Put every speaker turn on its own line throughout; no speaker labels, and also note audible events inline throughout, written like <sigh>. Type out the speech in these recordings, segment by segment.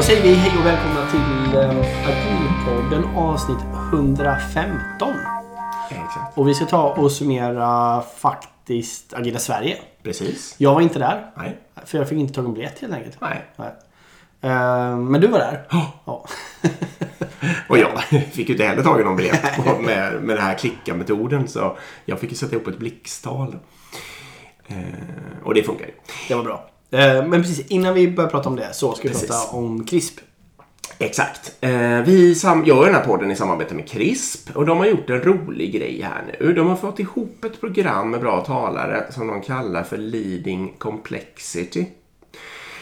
Då säger vi hej och välkomna till eh, Agilpodden avsnitt 115.
Exakt.
Och vi ska ta och summera faktiskt Agila Sverige.
Precis.
Jag var inte där.
Nej.
För jag fick inte tag i en biljett helt enkelt.
Nej.
Nej. Eh, Men du var där. Ja.
Och jag <laughs> fick ju inte heller tag i någon biljett med, med den här klicka-metoden. Så jag fick ju sätta ihop ett blixttal. Eh, och det funkar ju.
Det var bra. Eh, Men precis innan vi börjar prata om det så ska vi
Precis.
prata om CRISP.
Exakt. Eh, vi gör den här podden i samarbete med CRISP och de har gjort en rolig grej här nu. De har fått ihop ett program med bra talare som de kallar för Leading Complexity.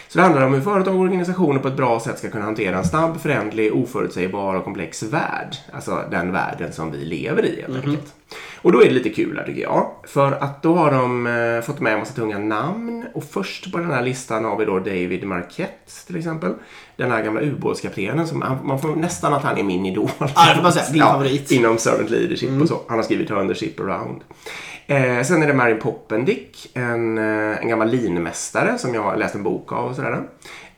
Så det handlar om hur företag och organisationer på ett bra sätt ska kunna hantera en snabb, förändlig, oförutsägbar och komplex värld. Alltså den världen som vi lever i helt enkelt. Och då är det lite kul här tycker jag. För att då har de eh, fått med en massa tunga namn. Och först på den här listan har vi då David Marquette till exempel. Den här gamla ubåtskaptenen som man får nästan att han är min idol.
Ja, det får man säga. Din favorit.
Inom servant leadership och så. Han har skrivit Turn the ship around. Eh, sen är det Mary Poppendick, en, eh, en gammal linmästare som jag har läst en bok av och sådär.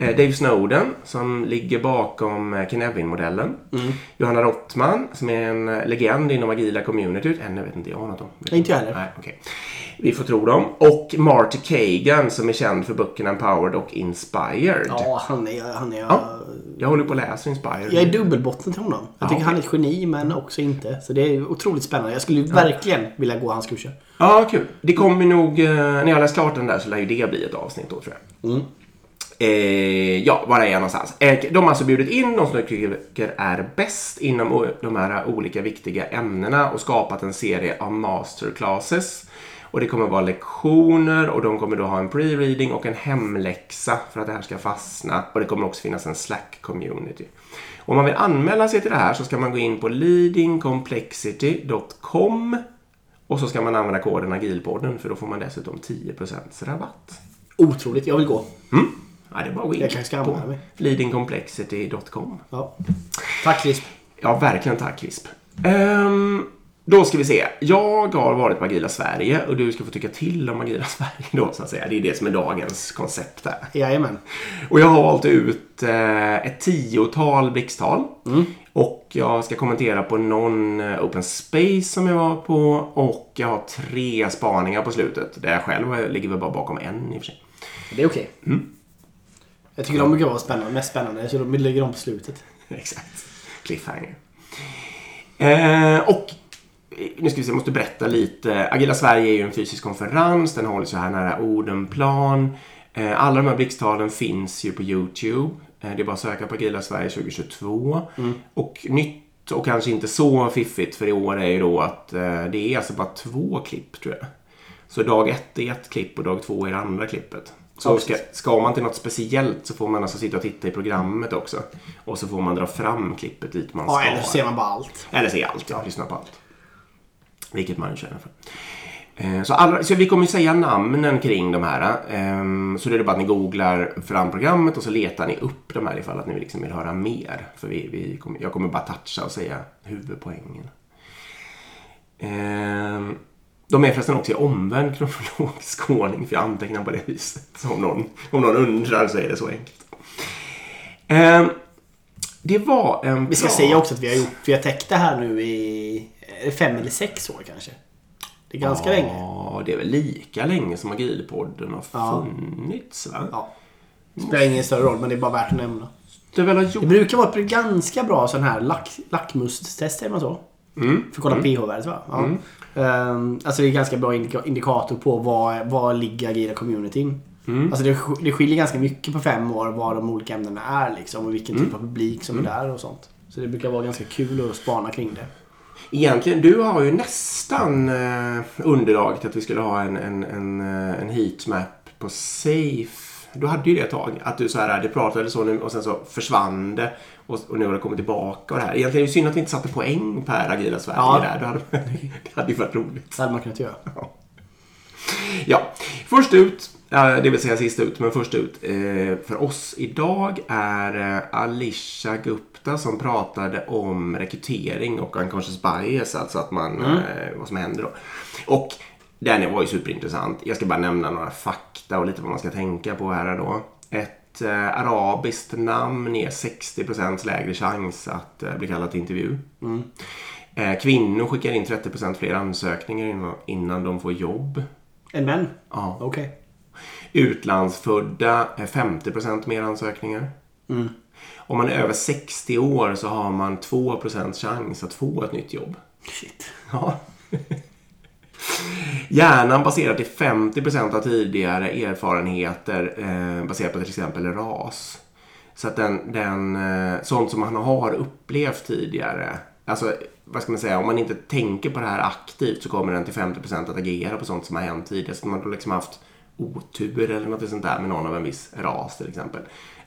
Eh, Dave Snowden som ligger bakom eh, Kinevin-modellen. Johanna Rottman som är en eh, legend inom agila communityt. Henne vet inte jag något om.
Inte jag heller.
Nej, okej. Vi får tro dem. Och Marty Kagan som är känd för böckerna Empowered och Inspired.
Ja, han är... Han är
Ja. Jag håller på att läsa Inspired.
Jag är dubbelbotten till honom. Jag
Ja,
tycker han är ett geni men också inte. Så det är otroligt spännande. Jag skulle verkligen vilja gå hans kurser.
Ja, kul. Det kommer nog, när jag läst klart den där så lär ju det bli ett avsnitt då tror jag.
Mm.
Eh, ja, var är jag någonstans? Eh, De har alltså bjudit in de som de tycker är bäst inom de här olika viktiga ämnena och skapat en serie av masterclasses. Och det kommer vara lektioner och de kommer då ha en pre-reading och en hemläxa för att det här ska fastna. Och det kommer också finnas en Slack-community. Om man vill anmäla sig till det här så ska man gå in på leadingcomplexity.com och så ska man använda koden agilpodden för då får man dessutom 10% rabatt.
Otroligt. Jag vill gå.
Mm. Ja, det är bara att gå in
Jag
på
mig.
leadingcomplexity.com.
Ja. Tack CRISP.
Ja, verkligen tack Crisp. Ehm, då ska vi se. Jag har varit på Agila Sverige och du ska få tycka till om Agila <laughs> Sverige då så att säga. Det är det som är dagens koncept här.
Jajamän.
Och jag har valt ut eh, ett tiotal blixttal. Och jag ska kommentera på någon eh, Open Space som jag var på. Och jag har tre spaningar på slutet. Där jag själv ligger väl bara bakom en i och för sig.
Det är okej. Jag tycker de brukar vara spännande, mest spännande. Så de lägger dem på slutet. <laughs>
Exakt. Cliffhanger. Eh, och nu ska vi se, jag måste berätta lite. Agila Sverige är ju en fysisk konferens. Den hålls ju här nära Odenplan. Eh, alla de här blixttalen finns ju på YouTube. Eh, det är bara att söka på Agila Sverige 2022. Och nytt och kanske inte så fiffigt för i år är ju då att eh, det är alltså bara två klipp tror jag. Så dag ett är ett klipp och dag två är det andra klippet. Så
Ja,
ska, ska man till något speciellt så får man alltså sitta och titta i programmet också. Och så får man dra fram klippet dit man
Ja,
ska.
eller så ser man bara allt.
Eller se allt, ja. Lyssna på allt. Vilket man känner för. Eh, Så, alla, så vi kommer säga namnen kring de här. ehm, Så det är bara att ni googlar fram programmet och så letar ni upp de här ifall att ni liksom vill höra mer. För vi, vi kommer, jag kommer bara toucha och säga huvudpoängen. De är förresten också i omvänd kronologisk ordning för jag antecknar på det viset. Så om någon, om någon undrar så är det så enkelt. Ehm, Det var en
Vi ska
bra-
säga också att vi har gjort, vi har täckt det här nu i eh, fem eller sex år kanske. Det är ganska länge.
Ja, det är väl lika länge som Agilpodden har
Ja.
funnits va?
Ja. Det spelar ingen större roll, men det är bara värt att nämna.
Det väl har
Det
gjort...
brukar vara ett ganska bra sån här lack, lackmustest, säger man så?
Mm.
För att kolla pH-värdet va? Ja. Ehm, alltså det är ganska bra indika- indikator på var, var ligger agila communityn.
Mm.
Alltså det, det skiljer ganska mycket på fem år vad de olika ämnena är liksom och vilken
Mm.
typ av publik som är där och sånt. Så det brukar vara ganska kul att spana kring det.
Egentligen, du har ju nästan eh, underlag till att vi skulle ha en, en, en, eh, en heatmap på Safe. Du hade ju det ett tag. Att du så här, det pratade så nu och sen så försvann det. Och, och nu har det kommit tillbaka och det här. Egentligen är det synd att vi inte satte poäng per Agila Sverige
Ja.
där. Det hade, <laughs> det hade ju varit roligt.
Det hade man kunnat göra.
Ja, först ut, eh, det vill säga sist ut, men först ut eh, för oss idag är eh, Alisha Gupta som pratade om rekrytering och unconscious bias, alltså att man, eh, vad som händer då. Och den var ju superintressant. Jag ska bara nämna några fakta och lite vad man ska tänka på här då. Ett eh, arabiskt namn ger 60% lägre chans att eh, bli kallad till intervju. Eh, kvinnor skickar in 30% fler ansökningar innan, innan de får jobb.
En män?
Ja.
Okej.
Utlandsfödda är 50% mer ansökningar. Om man är över 60 år så har man 2% chans att få ett nytt jobb.
Shit.
Ja. <laughs> Hjärnan baserar till 50% av tidigare erfarenheter eh, baserat på till exempel ras. Så att den, den, eh, sånt som man har upplevt tidigare. Alltså, vad ska man säga, om man inte tänker på det här aktivt så kommer den till 50% att agera på sånt som har hänt tidigare. Så man har liksom haft otur eller något sånt där med någon av en viss ras till exempel.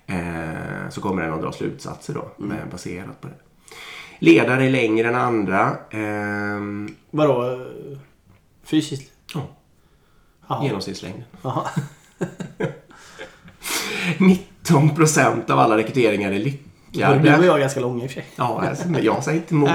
Eh, så kommer den att dra slutsatser då, med, baserat på det. Ledare är längre än andra. ehm,
Vadå? Fysiskt?
Ja.
Jaha.
Genomsnittslängden.
Jaha. <laughs>
19 procent av alla rekryteringar är
Du och
lyckade.
jag är ganska långa i och för sig.
Ja, alltså, men jag säger inte emot. <laughs>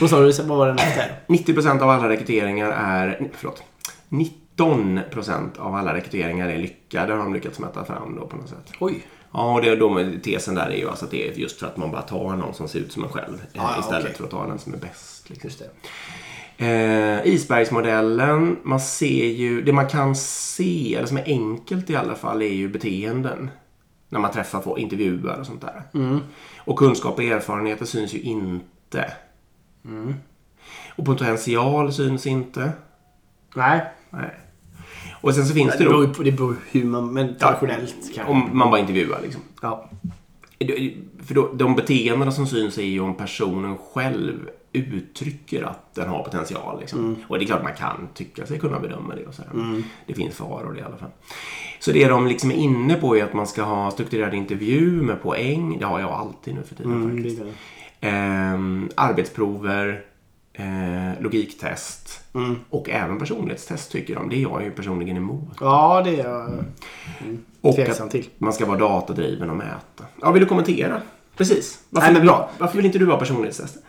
Vad sa du? Vad var den efter?
90 procent av alla rekryteringar är... Förlåt. 19 procent av alla rekryteringar är lyckade har de lyckats mäta fram då på något sätt.
Oj.
Ja, och det, då, tesen där är ju alltså att det är just för att man bara tar någon som ser ut som en själv
ja,
istället
okej.
för att ta den som är bäst. Liksom.
Just det.
Eh, isbergsmodellen, man ser ju, det man kan se, eller som är enkelt i alla fall, är ju beteenden. När man träffar folk, intervjuar och sånt där. Och kunskap och erfarenheter syns ju inte. Och potential syns inte.
Nej.
Nej. Och sen så finns
Det
det
beror på, det beror hur man... Men traditionellt kanske.
om man bara intervjuar liksom.
Ja.
För då, de beteendena som syns är ju om personen själv uttrycker att den har potential. Liksom. Och det är klart man kan tycka sig kunna bedöma det. Och så här. Det finns faror i alla fall. Så det de liksom är inne på är att man ska ha strukturerad intervju med poäng. Det har jag alltid nu för tiden
Mm,
faktiskt. Ehm, arbetsprover, eh, logiktest
Mm.
och även personlighetstest tycker de. Det är jag ju personligen emot.
Ja, det är jag
Och
tveksam
att
till.
man ska vara datadriven och mäta. Ja, vill du kommentera? Precis. Varför,
Nej, men bra.
varför vill inte du ha personlighetstester?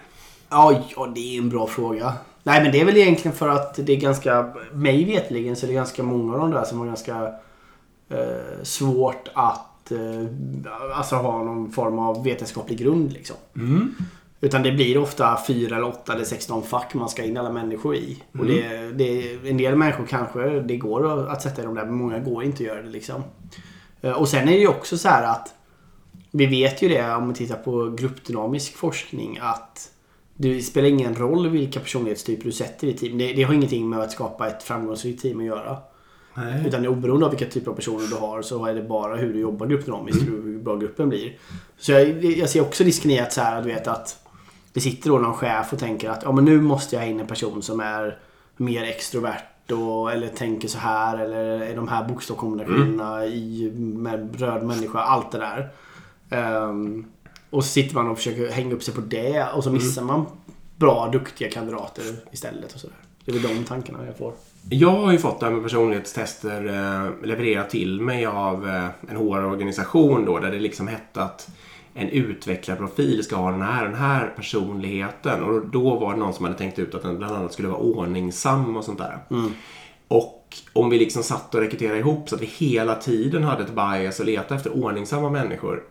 Ja, ja, det är en bra fråga. Nej, men det är väl egentligen för att det är ganska... Mig vetligen så är det ganska många av de där som har ganska eh, svårt att eh, alltså ha någon form av vetenskaplig grund liksom. Utan det blir ofta fyra eller åtta eller 16 fack man ska in alla människor i. Och det, det, en del människor kanske det går att- att sätta i de där, men många går inte att göra det liksom. Eh, Och sen är det ju också så här att vi vet ju det om vi tittar på gruppdynamisk forskning att det spelar ingen roll vilka personlighetstyper du sätter i team. Det, det har ingenting med att skapa ett framgångsrikt team att göra.
Nej.
Utan oberoende av vilka typer av personer du har så är det bara hur du jobbar gruppdynamiskt hur hur bra gruppen blir. Så jag, jag ser också risken i att, så här, du vet, att det sitter då någon chef och tänker att ja, men nu måste jag ha in en person som är mer extrovert och, eller tänker så här eller är de här bokstavskombinationerna i, med röd människa. Allt det där. Ehm, och så sitter man och försöker hänga upp sig på det och så missar man bra, duktiga kandidater istället. och så där. Det är väl de tankarna jag får.
Jag har ju fått det här med personlighetstester eh, levererat till mig av eh, en HR-organisation då där det liksom hette att en utvecklarprofil ska ha den här, den här personligheten. Och då var det någon som hade tänkt ut att den bland annat skulle vara ordningsam och sånt där. Och om vi liksom satt och rekryterade ihop så att vi hela tiden hade ett bias och letade efter ordningsamma människor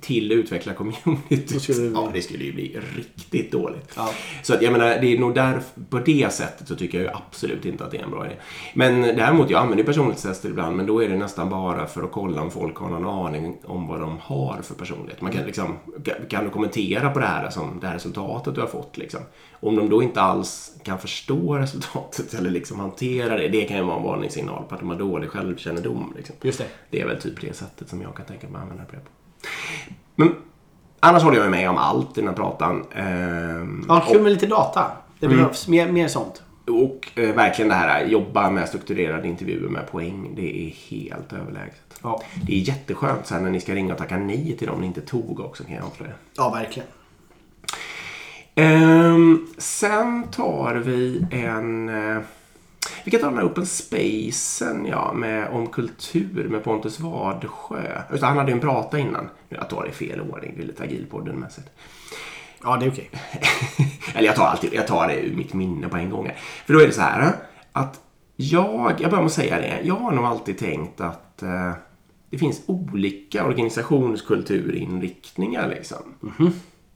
till utvecklarcommunityt.
Skulle
Ja, det skulle ju bli riktigt dåligt.
Ja.
Så att jag menar, det är nog där, på det sättet så tycker jag ju absolut inte att det är en bra idé. Men däremot, jag använder personlighetstester ibland, men då är det nästan bara för att kolla om folk har någon aning om vad de har för personlighet. Man kan liksom, kan- du kommentera på det här, som det här resultatet du har fått liksom. Om de då inte alls kan förstå resultatet eller liksom hantera det, det kan ju vara en varningssignal på att de har dålig självkännedom. Liksom.
Just det.
Det är väl typ det sättet som jag kan tänka mig att använda det på. Men annars håller jag med om allt i den här pratan. Ehm,
Ja, kul med lite data. Det behövs mer, mer sånt.
och eh, verkligen det här jobba med strukturerade intervjuer med poäng. Det är helt överlägset.
Ja.
Det är jätteskönt sen när ni ska ringa och tacka nej till dem ni inte tog också kan jag avslöja.
Ja, verkligen.
Ehm, sen tar vi en... Vi kan ta den här Open Spacen ja, med, om kultur med Pontus Wadsjö. Det, han hade ju en prata innan. Jag tar det i fel ordning, lite agilpodden-mässigt.
Ja, det är okej. <laughs>
Eller jag tar alltid, jag tar det ur mitt minne på en gång. För då är det så här att jag, jag börjar med att säga det, jag har nog alltid tänkt att eh, det finns olika organisationskulturinriktningar liksom.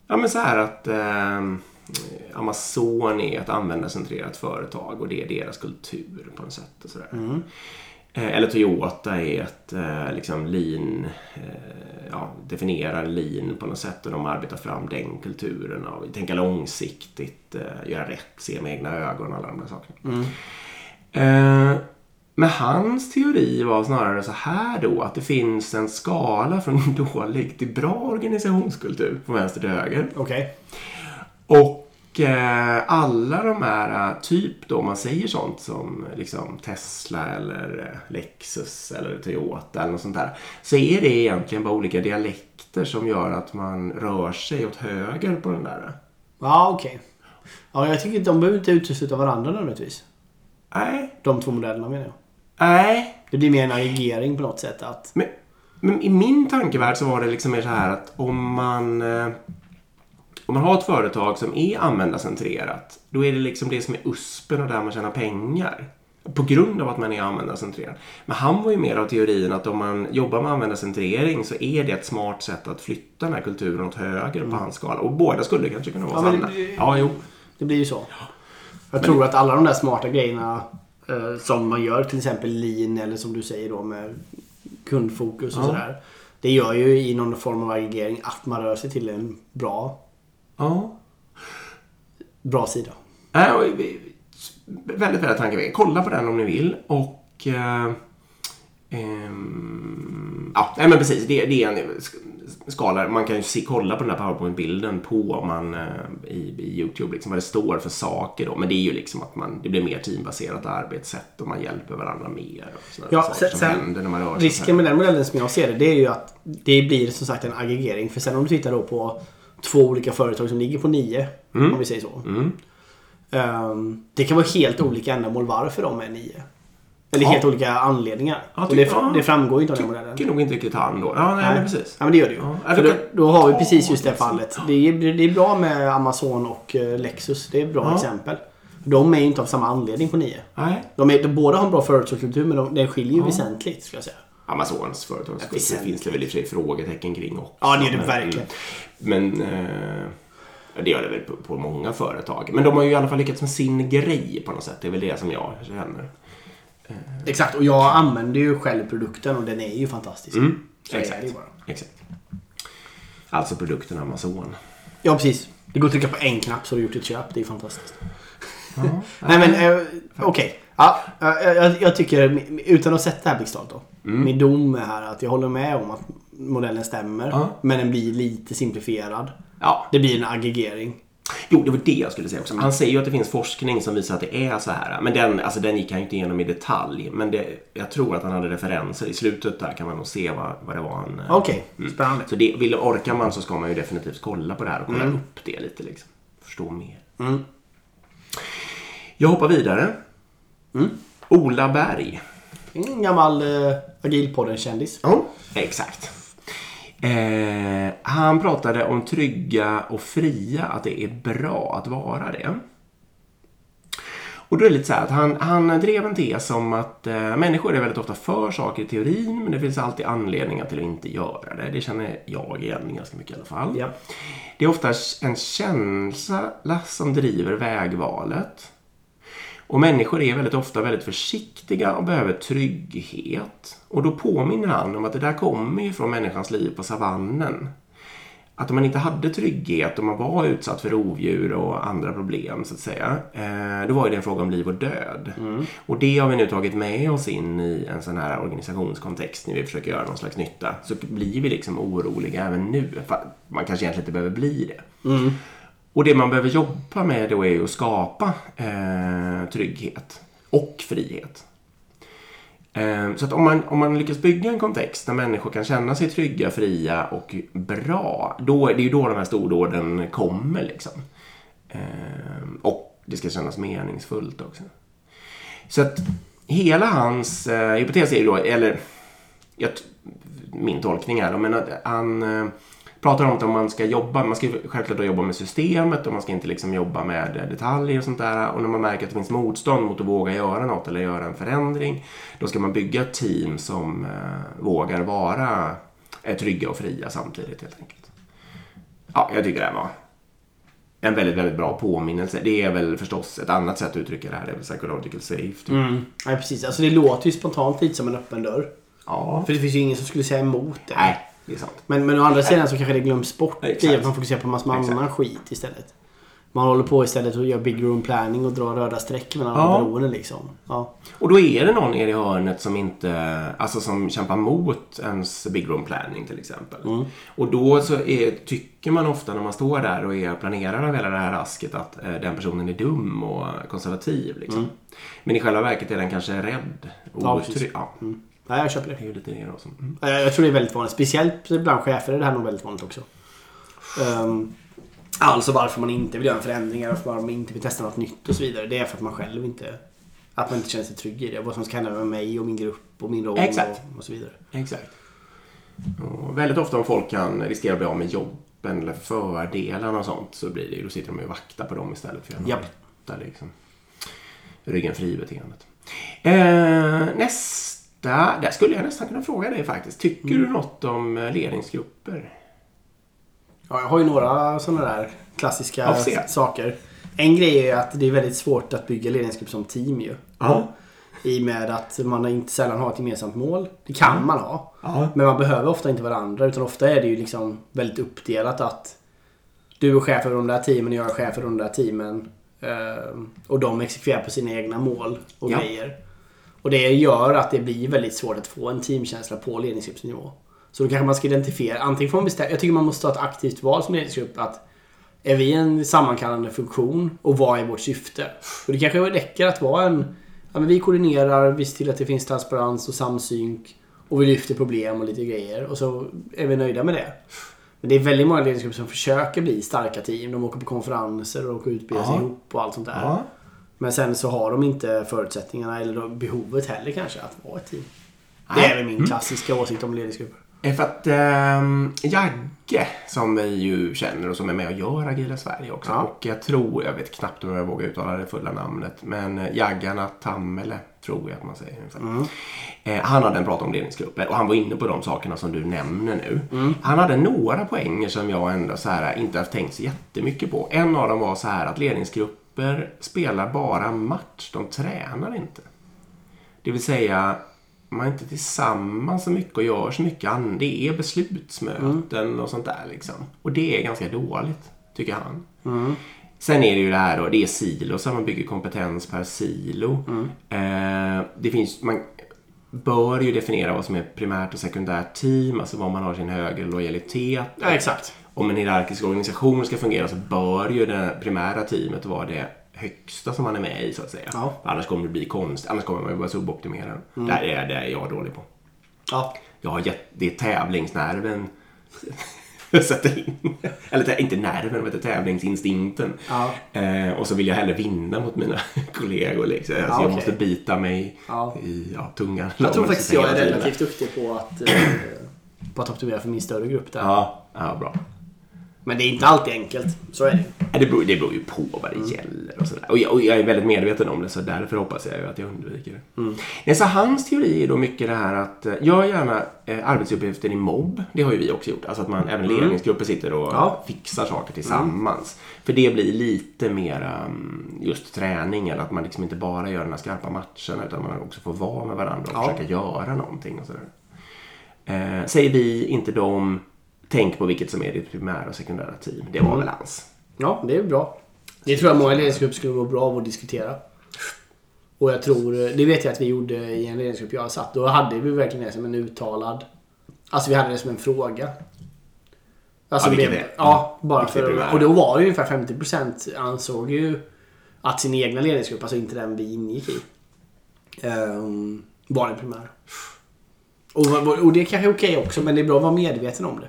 Ja men så här att eh, Amazon är ett användarcentrerat företag och det är deras kultur på något sätt. Och sådär. Eh, Eller Toyota är ett eh, liksom lean, eh, ja, definierar lean på något sätt och de arbetar fram den kulturen och tänka långsiktigt, göra rätt, se med egna ögon och alla de där sakerna. Eh, men hans teori var snarare så här då att det finns en skala från <laughs> dålig till bra organisationskultur från vänster till höger.
Okej.
Och eh, alla de här, eh, typ då man säger sånt som liksom Tesla eller eh, Lexus eller Toyota eller något sånt där. Så är det egentligen bara olika dialekter som gör att man rör sig åt höger på den där.
Ja, okej. Ja, jag tycker att de behöver inte utesluta varandra nödvändigtvis.
Nej,
De två modellerna menar jag.
nej.
Det blir mer en aggregering på något sätt. Att,
Men, men i min tankevärld så var det liksom mer så här att om man eh, om man har ett företag som är användarcentrerat då är det liksom det som är USPen och där man tjänar pengar. På grund av att man är användarcentrerad. Men han var ju mer av teorin att om man jobbar med användarcentrering så är det ett smart sätt att flytta den här kulturen åt höger på hans skala. Och båda skulle kanske kunna vara
Ja, men
sanna.
det-
Ja, jo.
det blir ju så. Jag tror att alla de där smarta grejerna eh, som man gör, till exempel lean eller som du säger då med kundfokus och
Ja.
sådär. Det gör ju i någon form av aggregering att man rör sig till en bra,
Ja.
bra sida.
Äh, väldigt, väldigt tankeväckande. Kolla på den om ni vill. Och... Eh, ehm, ja, nej men precis. Det, det är en sk- skala. Man kan ju se, kolla på den här powerpoint-bilden på om man eh, i, i YouTube, liksom, vad det står för saker. Då. Men det är ju liksom att man, det blir mer teambaserat arbetssätt och man hjälper varandra mer. Och
Ja, sen- sen- Risken med den modellen som jag ser det, det är ju att det blir som sagt en aggregering. För sen om du tittar då på två olika företag som ligger på nio, om vi säger så.
Mm.
Ehm, det kan vara helt olika ändamål varför de är nio. Eller
Ja.
helt olika anledningar.
Ja,
det,
ja.
det framgår ju inte av den modellen.
Tycker nog inte riktigt han då. Ja, nej, men precis.
Ja, men det gör det ju.
Ja,
För
du
då, då har vi precis just det fallet. Det är, det är bra med Amazon och eh, Lexus. Det är ett bra exempel. De är ju inte av samma anledning på nio.
Nej.
De, är, de båda har en bra företagskultur men de, den skiljer ju väsentligt skulle jag säga.
Amazons företagskultur finns det väl i och för sig frågetecken kring också.
Ja, det är det verkligen.
Men eh, ja, det gör det väl på, på många företag. Men de har ju i alla fall lyckats med sin grej på något sätt. Det är väl det som jag känner.
Exakt, och jag använder ju själv produkten och den är ju fantastisk.
Mm, exakt. exakt. Alltså produkten Amazon.
Ja, precis. Det går att trycka på en knapp så har du gjort ett köp. Det är fantastiskt. Nej men eh, okej. Ja, jag, jag, tycker, utan att sätta här blixtalt då. Min dom är här att jag håller med om att modellen stämmer.
Ja.
Men den blir lite simplifierad.
Ja,
Det blir en aggregering.
jo, det var det jag skulle säga också. Han säger ju att det finns forskning som visar att det är så här. Men den, alltså, den gick han ju inte igenom i detalj. Men det, jag tror att han hade referenser. I slutet där kan man nog se vad, vad det var han... eh,
Okej, spännande.
Så det, vill, orkar man så ska man ju definitivt kolla på det här och kolla upp det lite. Liksom. Förstå mer.
Mm.
Jag hoppar vidare. Ola Berg.
En gammal eh, agilpodden-kändis.
Ja, exakt. Eh, han pratade om trygga och fria, att det är bra att vara det. Och då är det lite så här att han, han drev en tes om att eh, människor är väldigt ofta för saker i teorin men det finns alltid anledningar till att inte göra det. Det känner jag igen ganska mycket i alla fall.
Ja.
Det är ofta en känsla som driver vägvalet. Och människor är väldigt ofta väldigt försiktiga och behöver trygghet. Och då påminner han om att det där kommer ju från människans liv på savannen. Att om man inte hade trygghet och man var utsatt för rovdjur och andra problem så att säga. Eh, då var det en fråga om liv och död. Och det har vi nu tagit med oss in i en sån här organisationskontext när vi försöker göra någon slags nytta. Så blir vi liksom oroliga även nu. Man kanske egentligen inte behöver bli det. Och det man behöver jobba med då är ju att skapa eh, trygghet och frihet. Eh, så att om man, om man lyckas bygga en kontext där människor kan känna sig trygga, fria och bra, då, det är ju då de här stordåden kommer. Liksom. Eh, och det ska kännas meningsfullt också. Så att hela hans eh, hypotes är ju då, eller jag, min tolkning är då, men att han eh, pratar om att man ska jobba, man ska självklart jobba med systemet och man ska inte liksom jobba med detaljer och sånt där. Och när man märker att det finns motstånd mot att våga göra något eller göra en förändring, då ska man bygga ett team som eh, vågar vara eh, trygga och fria samtidigt helt enkelt. Ja, jag tycker det här var en väldigt, väldigt bra påminnelse. Det är väl förstås ett annat sätt att uttrycka det här. Det är väl psychological safety.
Mm. Ja, precis. Alltså det låter ju spontant lite som en öppen dörr.
Ja.
För det finns ju ingen som skulle säga emot det.
Nej, det är sant.
Men, men å andra sidan så kanske det glöms bort i
Exakt.
att man fokuserar på massor med
Exakt.
annan skit istället. Man håller på istället och gör big room planning och drar röda streck mellan
Ja.
alla beroenden liksom. Ja.
Och då är det någon nere i hörnet som inte, alltså som kämpar mot ens big room planning till exempel.
Mm.
Och då så är, tycker man ofta när man står där och är planerare av hela det här rasket att eh, den personen är dum och konservativ. Liksom. Men i själva verket är den kanske rädd. Och
Ja,
otrygg. ja,
Mm. Ja, jag köper det.
det är ju lite då som... Mm.
Jag, jag tror det är väldigt vanligt. Speciellt bland chefer är det här nog väldigt vanligt också. Um, alltså varför man inte vill göra en förändring, varför man inte vill testa något nytt och så vidare. Det är för att man själv inte... Att man inte känner sig trygg i det. Vad som ska hända med mig och min grupp och min roll och, och så vidare.
Exakt. Och väldigt ofta om folk kan riskera att bli av med jobben eller fördelarna och sånt så blir det då sitter de och vaktar på dem istället för att
Japp.
hitta liksom ryggen fri-beteendet. Eh, nästa, där skulle jag nästan kunna fråga dig faktiskt. Tycker
Mm.
du något om eh, ledningsgrupper?
Ja, jag har ju några sådana där klassiska saker. En grej är att det är väldigt svårt att bygga ledningsgrupp som team ju.
Ja.
I och med att man inte sällan har ett gemensamt mål. Det kan man ha.
Ja.
Men man behöver ofta inte varandra. Utan ofta är det ju liksom väldigt uppdelat att du är chef för de där teamen och jag är chef för de där teamen. Eh, Och de exekverar på sina egna mål och
Ja.
grejer. Och det gör att det blir väldigt svårt att få en teamkänsla på ledningsgruppsnivå. Så då kanske man ska identifiera, antingen får man bestämma, jag tycker man måste ha ett aktivt val som ledningsgrupp att är vi en sammankallande funktion och vad är vårt syfte? Och det kanske räcker att vara en, ja men vi koordinerar, vi ser till att det finns transparens och samsynk och vi lyfter problem och lite grejer och så är vi nöjda med det. Men det är väldigt många ledningsgrupper som försöker bli starka team. De åker på konferenser och åker utbildar sig
Ja.
ihop och allt sånt där.
Ja.
Men sen så har de inte förutsättningarna eller behovet heller kanske att vara ett team. Det är väl min klassiska åsikt om ledningsgrupper.
är för att ähm, Jagge, som vi ju känner och som är med och gör Agila Sverige också.
Ja.
Och jag tror, jag vet knappt om jag vågar uttala det fulla namnet, men eh, Jaggarna Tammele tror jag att man säger ungefär. Eh, han hade en prat om ledningsgrupper och han var inne på de sakerna som du nämner nu. Han hade några poänger som jag ändå så här, inte har tänkt så jättemycket på. En av dem var så här att ledningsgrupper spelar bara match, de tränar inte. Det vill säga, man är inte tillsammans så mycket och gör så mycket. Det är beslutsmöten och sånt där liksom. Och det är ganska dåligt, tycker han. Sen är det ju det här då, det är silos, man bygger kompetens per silo. Eh, det finns, man bör ju definiera vad som är primärt och sekundärt team, alltså vad man har sin högre lojalitet.
Ja, exakt.
Om en hierarkisk organisation ska fungera så bör ju det primära teamet vara det högsta som man är med i så att säga.
Ja.
Annars kommer det bli konst, annars kommer man ju vara suboptimerad. Det här är det är jag dålig på.
Ja.
Jag har gett, det är tävlingsnerven <laughs> sätter in. Eller inte nerven, men är tävlingsinstinkten.
Ja.
Eh, och så vill jag hellre vinna mot mina <laughs> kollegor. Liksom. alltså,
okej.
Jag måste bita mig
Ja.
i ja, tungan.
Jag tror faktiskt jag är relativt duktig på att, eh, på att optimera för min större grupp där.
Ja, ja, bra.
Men det är inte alltid enkelt. Så är det.
Det beror, det beror ju på vad det
Mm.
gäller och sådär. Och jag, och jag är väldigt medveten om det så därför hoppas jag ju att jag undviker det.
Mm.
Nej, så hans teori är då mycket det här att eh, gör gärna eh, arbetsuppgifter i mobb. Det har ju vi också gjort. Alltså att man även ledningsgrupper sitter och
Mm. Ja.
fixar saker tillsammans. För det blir lite mer um, just träning eller att man liksom inte bara gör de här skarpa matcherna utan man också får vara med varandra och
Ja.
försöka göra någonting och sådär. Eh, säger vi, inte de. Tänk på vilket som är ditt primära och sekundära team. Det
Mm.
var väl hans.
Ja, det är bra. Det tror jag många ledningsgrupper skulle må bra av att diskutera. Och jag tror, det vet jag att vi gjorde i en ledningsgrupp jag satt. Då hade vi verkligen det som en uttalad... Alltså vi hade det som en fråga. Alltså
Ja, vilket
det-
är-
Ja, bara
är
för... Och då var det ungefär 50% ansåg ju att sin egna ledningsgrupp, alltså inte den vi ingick i, ehm, var den primära. Och, och det kanske är okej också, men det är bra att vara medveten om det.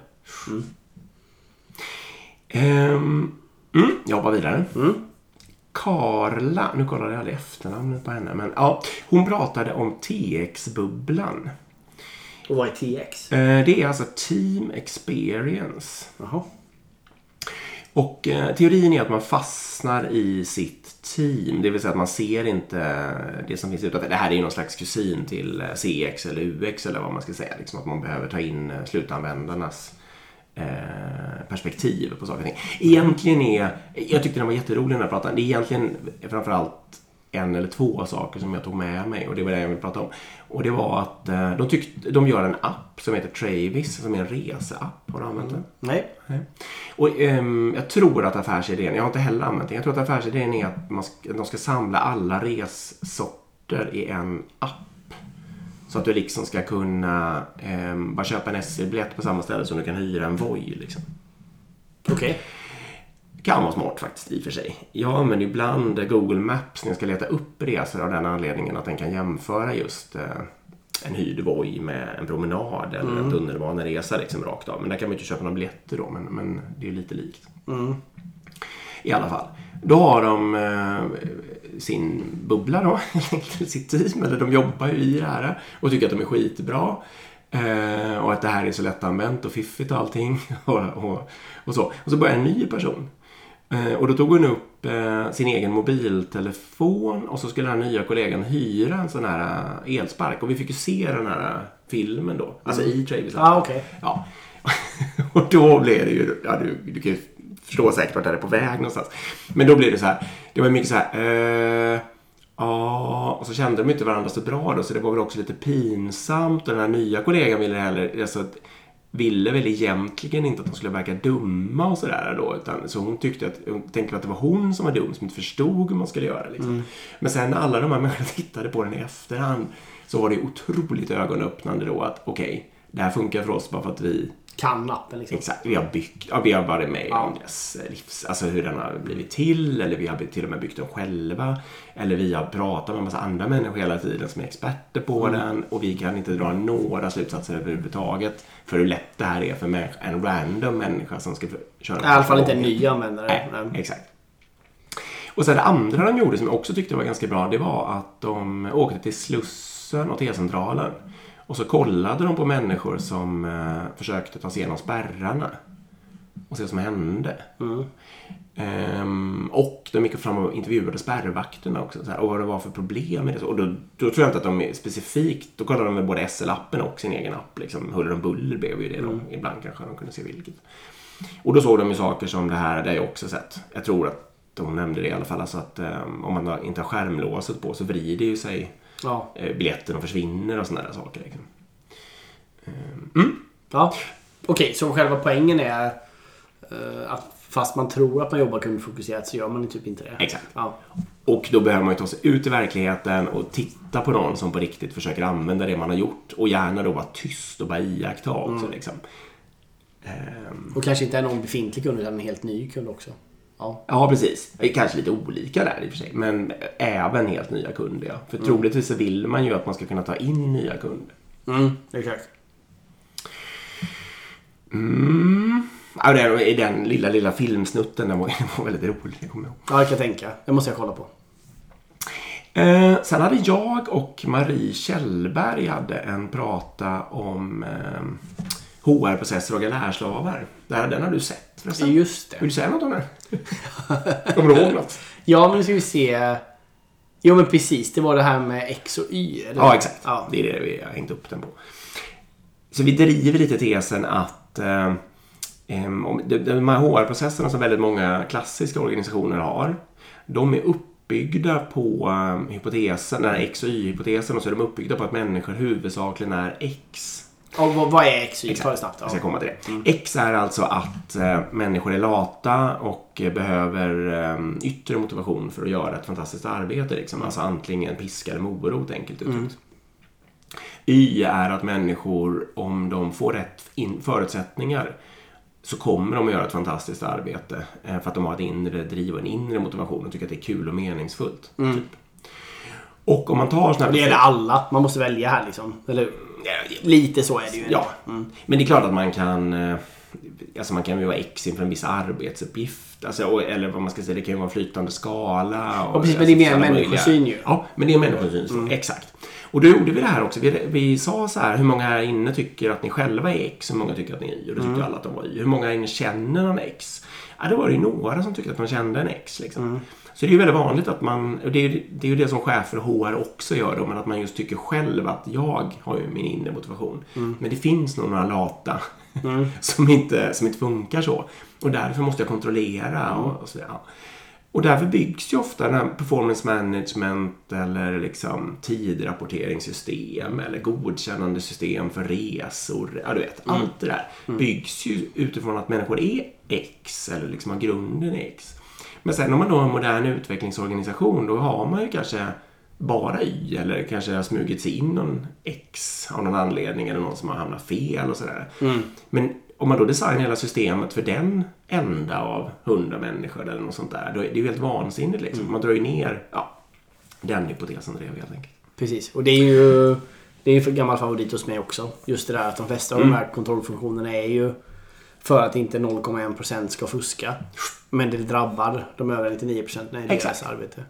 Ehm, mm, jag hoppar vidare.
Mm.
Karla, nu kollade jag aldrig efternamnet på henne, men ja, hon pratade om TX-bubblan.
Och vad är TX?
Eh, det är alltså Team Experience.
Jaha.
Och eh, teorin är att man fastnar i sitt team. Det vill säga att man ser inte det som finns utanför. Det här är ju någon slags kusin till eh, CX eller UX eller vad man ska säga. Liksom att man behöver ta in slutanvändarnas perspektiv på saker och ting. Egentligen är, jag tyckte den var jätterolig när jag pratade. Det är egentligen framförallt en eller två saker som jag tog med mig och det var det jag ville prata om. Och det var att eh, de, tyckte, de gör en app som heter Travis som är en reseapp. Har du använt den?
Nej.
Nej. Och ehm, jag tror att affärsidén, jag har inte heller använt den, jag tror att affärsidén är att man att de ska samla alla ressorter i en app. Så att du liksom ska kunna ehm, bara köpa en SL-biljett på samma ställe som du kan hyra en Voi. Liksom.
Okej.
Kan vara smart faktiskt i och för sig. Jag använder ibland Google Maps när jag ska leta upp resor av den anledningen att den kan jämföra just eh, en hyrd Voi med en promenad eller en tunnelbaneresa liksom rakt av. Men där kan man ju inte köpa några biljetter då, men, men det är lite likt. I alla fall. Då har de eh, sin bubbla då, <laughs> sitt team, eller de jobbar ju i det här och tycker att de är skitbra. Eh, och att det här är så lättanvänt och fiffigt och allting. <laughs> och, och, och så. Och så börjar en ny person. Eh, och då tog hon upp eh, sin egen mobiltelefon och så skulle den här nya kollegan hyra en sån här eh, elspark. Och vi fick ju se den här eh, filmen då. Alltså i Travis.
Ja, okej.
Ja. <laughs> och då blev det ju, ja du, du kan ju förstå säkert vart det är på väg någonstans. Men då blev det så här, det var mycket så här, eh, ja, och så kände de inte varandra så bra då så det var väl också lite pinsamt och den här nya kollegan ville heller, alltså, ville väl egentligen inte att de skulle verka dumma och sådär då. Utan, så hon tyckte att, hon tänkte att det var hon som var dum som inte förstod hur man skulle göra. Liksom. Men sen när alla de här människorna <laughs> tittade på den i efterhand så var det otroligt ögonöppnande då att okej, det här funkar för oss bara för att vi
Kan appen liksom.
Exakt, vi har byggt, ja, vi har varit med om dess livs, alltså hur den har blivit till eller vi har till och med byggt den själva. Eller vi har pratat med en massa andra människor hela tiden som är experter på
Mm.
den och vi kan inte dra några slutsatser överhuvudtaget för hur lätt det här är för en random människa som ska köra
I alla fall inte en ny användare.
Nej,
Nej.
exakt. Och sen det andra de gjorde som jag också tyckte var ganska bra, det var att de åkte till Slussen och T-centralen. Och så kollade de på människor som eh, försökte ta sig igenom spärrarna. Och se vad som hände. Ehm, och de gick fram och intervjuade spärrvakterna också. Så här, och vad det var för problem med det. Och då, då tror jag inte att de specifikt, då kollade de med både SL-appen och sin egen app. Liksom, Huller om buller blev ju det då. Ibland kanske de kunde se vilket. Och då såg de ju saker som det här, det har jag också sett. Jag tror att de nämnde det i alla fall. Alltså att ehm, om man inte har skärmlåset på så vrider ju sig
Ja.
eh, biljetten och försvinner och sådana där saker. Liksom.
ja. Okej, så själva poängen är eh, att fast man tror att man jobbar kundfokuserat så gör man typ inte det.
Exakt.
Ja.
Och då behöver man ju ta sig ut i verkligheten och titta på någon som på riktigt försöker använda det man har gjort. Och gärna då vara tyst och bara iaktta också. Liksom. Ehm,
Och kanske inte är någon befintlig kund utan en helt ny kund också. Ja.
Ja, precis. Kanske lite olika där i och för sig. Men även helt nya kunder, ja. För troligtvis så vill man ju att man ska kunna ta in nya kunder.
Mm, exakt.
Mm. Ja, det är den lilla, lilla filmsnutten, den var, <laughs> den var väldigt rolig. Jag kommer ihåg.
Ja, det kan jag tänka. Det måste jag kolla på.
Eh, sen hade jag och Marie Kjellberg hade en prata om eh, HR-processer och galärslavar. Den har du sett förresten.
Just
Vill
det.
du säga något om den? <laughs> Kommer du ihåg något?
Ja, men nu ska vi se. Jo, men precis. Det var det här med X och Y. Eller?
Ja, exakt.
Ja.
Det är det vi har hängt upp den på. Så vi driver lite tesen att eh, om- de, de här HR-processerna som väldigt många klassiska organisationer har, de är uppbyggda på eh, hypotesen, den här X och Y-hypotesen och så är de uppbyggda på att människor huvudsakligen är X.
Och vad, är X och Y?
Exakt.
Snabbt.
Jag ska komma till det. X är alltså att eh, människor är lata och eh, behöver eh, yttre motivation för att göra ett fantastiskt arbete. Liksom. Alltså antingen piska eller morot enkelt uttryckt. Y är att människor, om de får rätt in- förutsättningar, så kommer de att göra ett fantastiskt arbete. eh, För att de har ett inre driv och en inre motivation och tycker att det är kul och meningsfullt. Typ. Och om man tar såna här...
Det gäller alla. Man måste välja här liksom. Eller lite så är det ju.
Ja, men det är klart att man kan eh, Alltså man kan ju vara X inför en viss arbetsuppgift. Alltså, eller vad man ska säga, det kan ju vara en flytande skala. Och,
Ja, precis, men det är mer en människosyn ju.
Ja, men det är en människosyn. så- Exakt. Och då gjorde vi det här också. Vi, vi sa så här, hur många här inne tycker att ni själva är X? Hur många tycker att ni är Y? Och då tyckte alla att de var Y. Hur många här inne känner någon X? Ja, det var det ju några som tyckte att man kände en X. Liksom. Så det är ju väldigt vanligt att man, och det är, det är ju det som chefer och HR också gör då, men att man just tycker själv att jag har ju min inre motivation. Men det finns nog några lata <laughs> som, inte, som inte funkar så. Och därför måste jag kontrollera och, och så. Ja. Och därför byggs ju ofta den här performance management eller liksom tidrapporteringssystem eller godkännande system för resor. Ja, du vet, allt det där byggs ju utifrån att människor är X eller liksom har grunden i X. Men sen om man då har en modern utvecklingsorganisation då har man ju kanske bara Y eller kanske har smugit sig in någon X av någon anledning eller någon som har hamnat fel och sådär. Men om man då designar hela systemet för den enda av hundra människor eller något sånt där, då är det ju helt vansinnigt liksom. Man drar ju ner, ja, den hypotesen drev helt enkelt.
Precis. Och det är ju det är en gammal favorit hos mig också. Just det där att de flesta av de här kontrollfunktionerna är ju för att inte 0,1% ska fuska. Men det drabbar de övriga 99% när det är deras
Exakt.
arbete.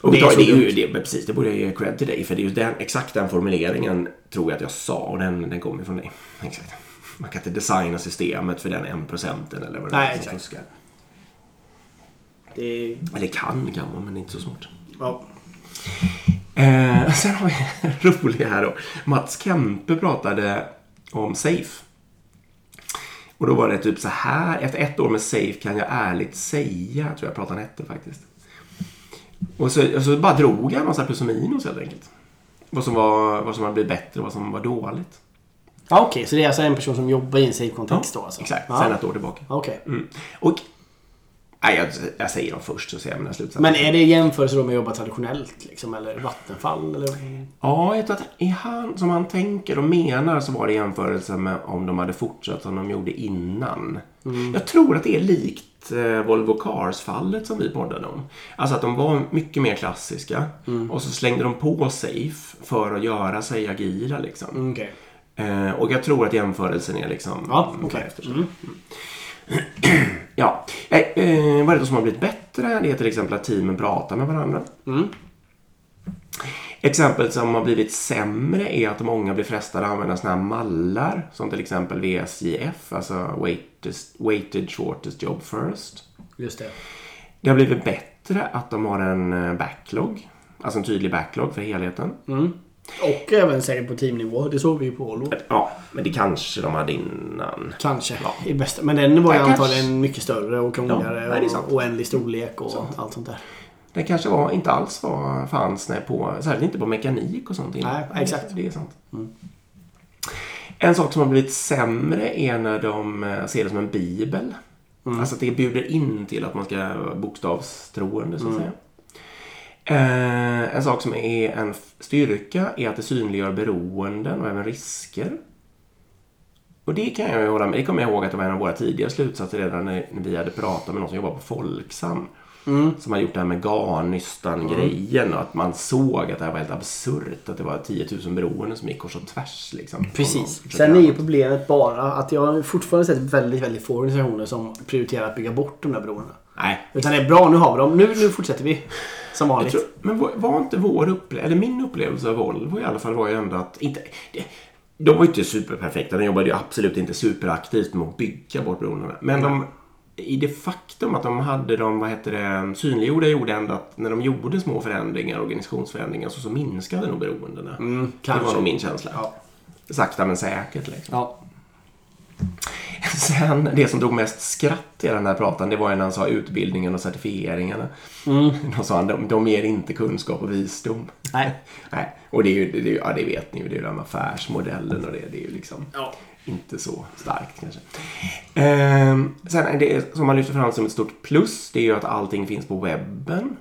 Och
Det är
det, är ju, det, precis, det borde jag ge cred till dig för det är ju den, exakt den formuleringen tror jag att jag sa och den, den kommer från dig. Exakt. Man kan inte designa systemet för den en procenten eller vad det är som fuskar.
Det
Eller kan kan man, men det är inte så svårt.
ja.
Eh, <laughs> sen har vi en rolig här då. Mats Kempe pratade om Safe. Och då var det typ så här. Efter ett år med Safe kan jag ärligt säga, tror jag pratan hette faktiskt. Och så, och så bara drog han massa plus och minus helt enkelt. Vad som, var, vad som hade blivit bättre och vad som var dåligt.
Ja, Okej, så det är alltså en person som jobbar i en safe-kontext då alltså?
Exakt,
Ja.
sen ett år tillbaka.
Okej.
Mm. Och, nej, jag, jag säger dem först så ser jag mina slutsatser.
Men är det jämförelse då med att jobba traditionellt? Liksom, eller Vattenfall? Eller?
Ja, jag tror att i han, som han tänker och menar så var det jämförelse med om de hade fortsatt som de gjorde innan. Jag tror att det är likt eh, Volvo Cars-fallet som vi poddade om. Alltså att de var mycket mer klassiska och så slängde de på Safe för att göra sig agila liksom.
Mm, Okej.
Eh, och jag tror att jämförelsen är liksom
Ja,
så. <clears throat> Ja, eh, eh, vad är det som har blivit bättre? Det är till exempel att teamen pratar med varandra.
Mm.
Exempel som har blivit sämre är att många blir frestade att använda såna här mallar som till exempel VSJF, alltså weighted, weighted shortest job first.
Just det.
Det har blivit bättre att de har en eh, backlog, alltså en tydlig backlog för helheten.
Mm. Och även säkert på teamnivå. Det såg vi ju på Volvo.
Ja, men det kanske de hade innan.
Kanske. I bästa. Men den var ju
Ja, kanske.
antagligen mycket större och krångligare.
Ja, sant.
och oändlig storlek och allt sånt där.
Det kanske var, inte alls var, fanns när på, särskilt inte på mekanik och sånt innan.
Nej, exakt.
Det är sant. En sak som har blivit sämre är när de eh, ser det som en bibel. Alltså att det bjuder in till att man ska vara bokstavstroende så att säga. Eh, en sak som är en styrka är att det synliggör beroenden och även risker. Och det kan jag ju hålla med. Det kommer jag ihåg att det var en av våra tidigare slutsatser redan när, när vi hade pratat med någon som jobbar på Folksam. Som har gjort det här med Garnnystan-grejen och att man såg att det här var helt absurt. Att det var 10 000 beroenden som gick kors och tvärs. Liksom,
Precis. Sen är ju problemet bara att jag har fortfarande sett väldigt, väldigt få organisationer som prioriterar att bygga bort de där beroendena.
Nej.
Utan det är bra, nu har vi dem. Nu, nu fortsätter vi. Som vanligt.
tror, men var, var inte vår upplevelse, eller min upplevelse av Volvo i alla fall var ju ändå att inte, det, de var ju inte superperfekta. De jobbade ju absolut inte superaktivt med att bygga bort beroendena. Men de, i det faktum att de hade dem, vad heter det, synliggjorda gjorde ändå att när de gjorde små förändringar, organisationsförändringar, så, så minskade nog beroendena.
Mm,
det var nog min känsla.
Ja.
Sakta men säkert liksom.
Ja. <laughs>
Sen, det som drog mest skratt i den här pratan, det var ju när han sa utbildningen och certifieringarna. <laughs> Då sa han, de, de ger inte kunskap och visdom.
Nej. <laughs>
Nej, och det är ju, det, är ja det vet ni ju, det är ju den affärsmodellen och det, det är ju liksom
Ja.
inte så starkt kanske. Ehm, sen det som man lyfter fram som ett stort plus, det är ju att allting finns på webben.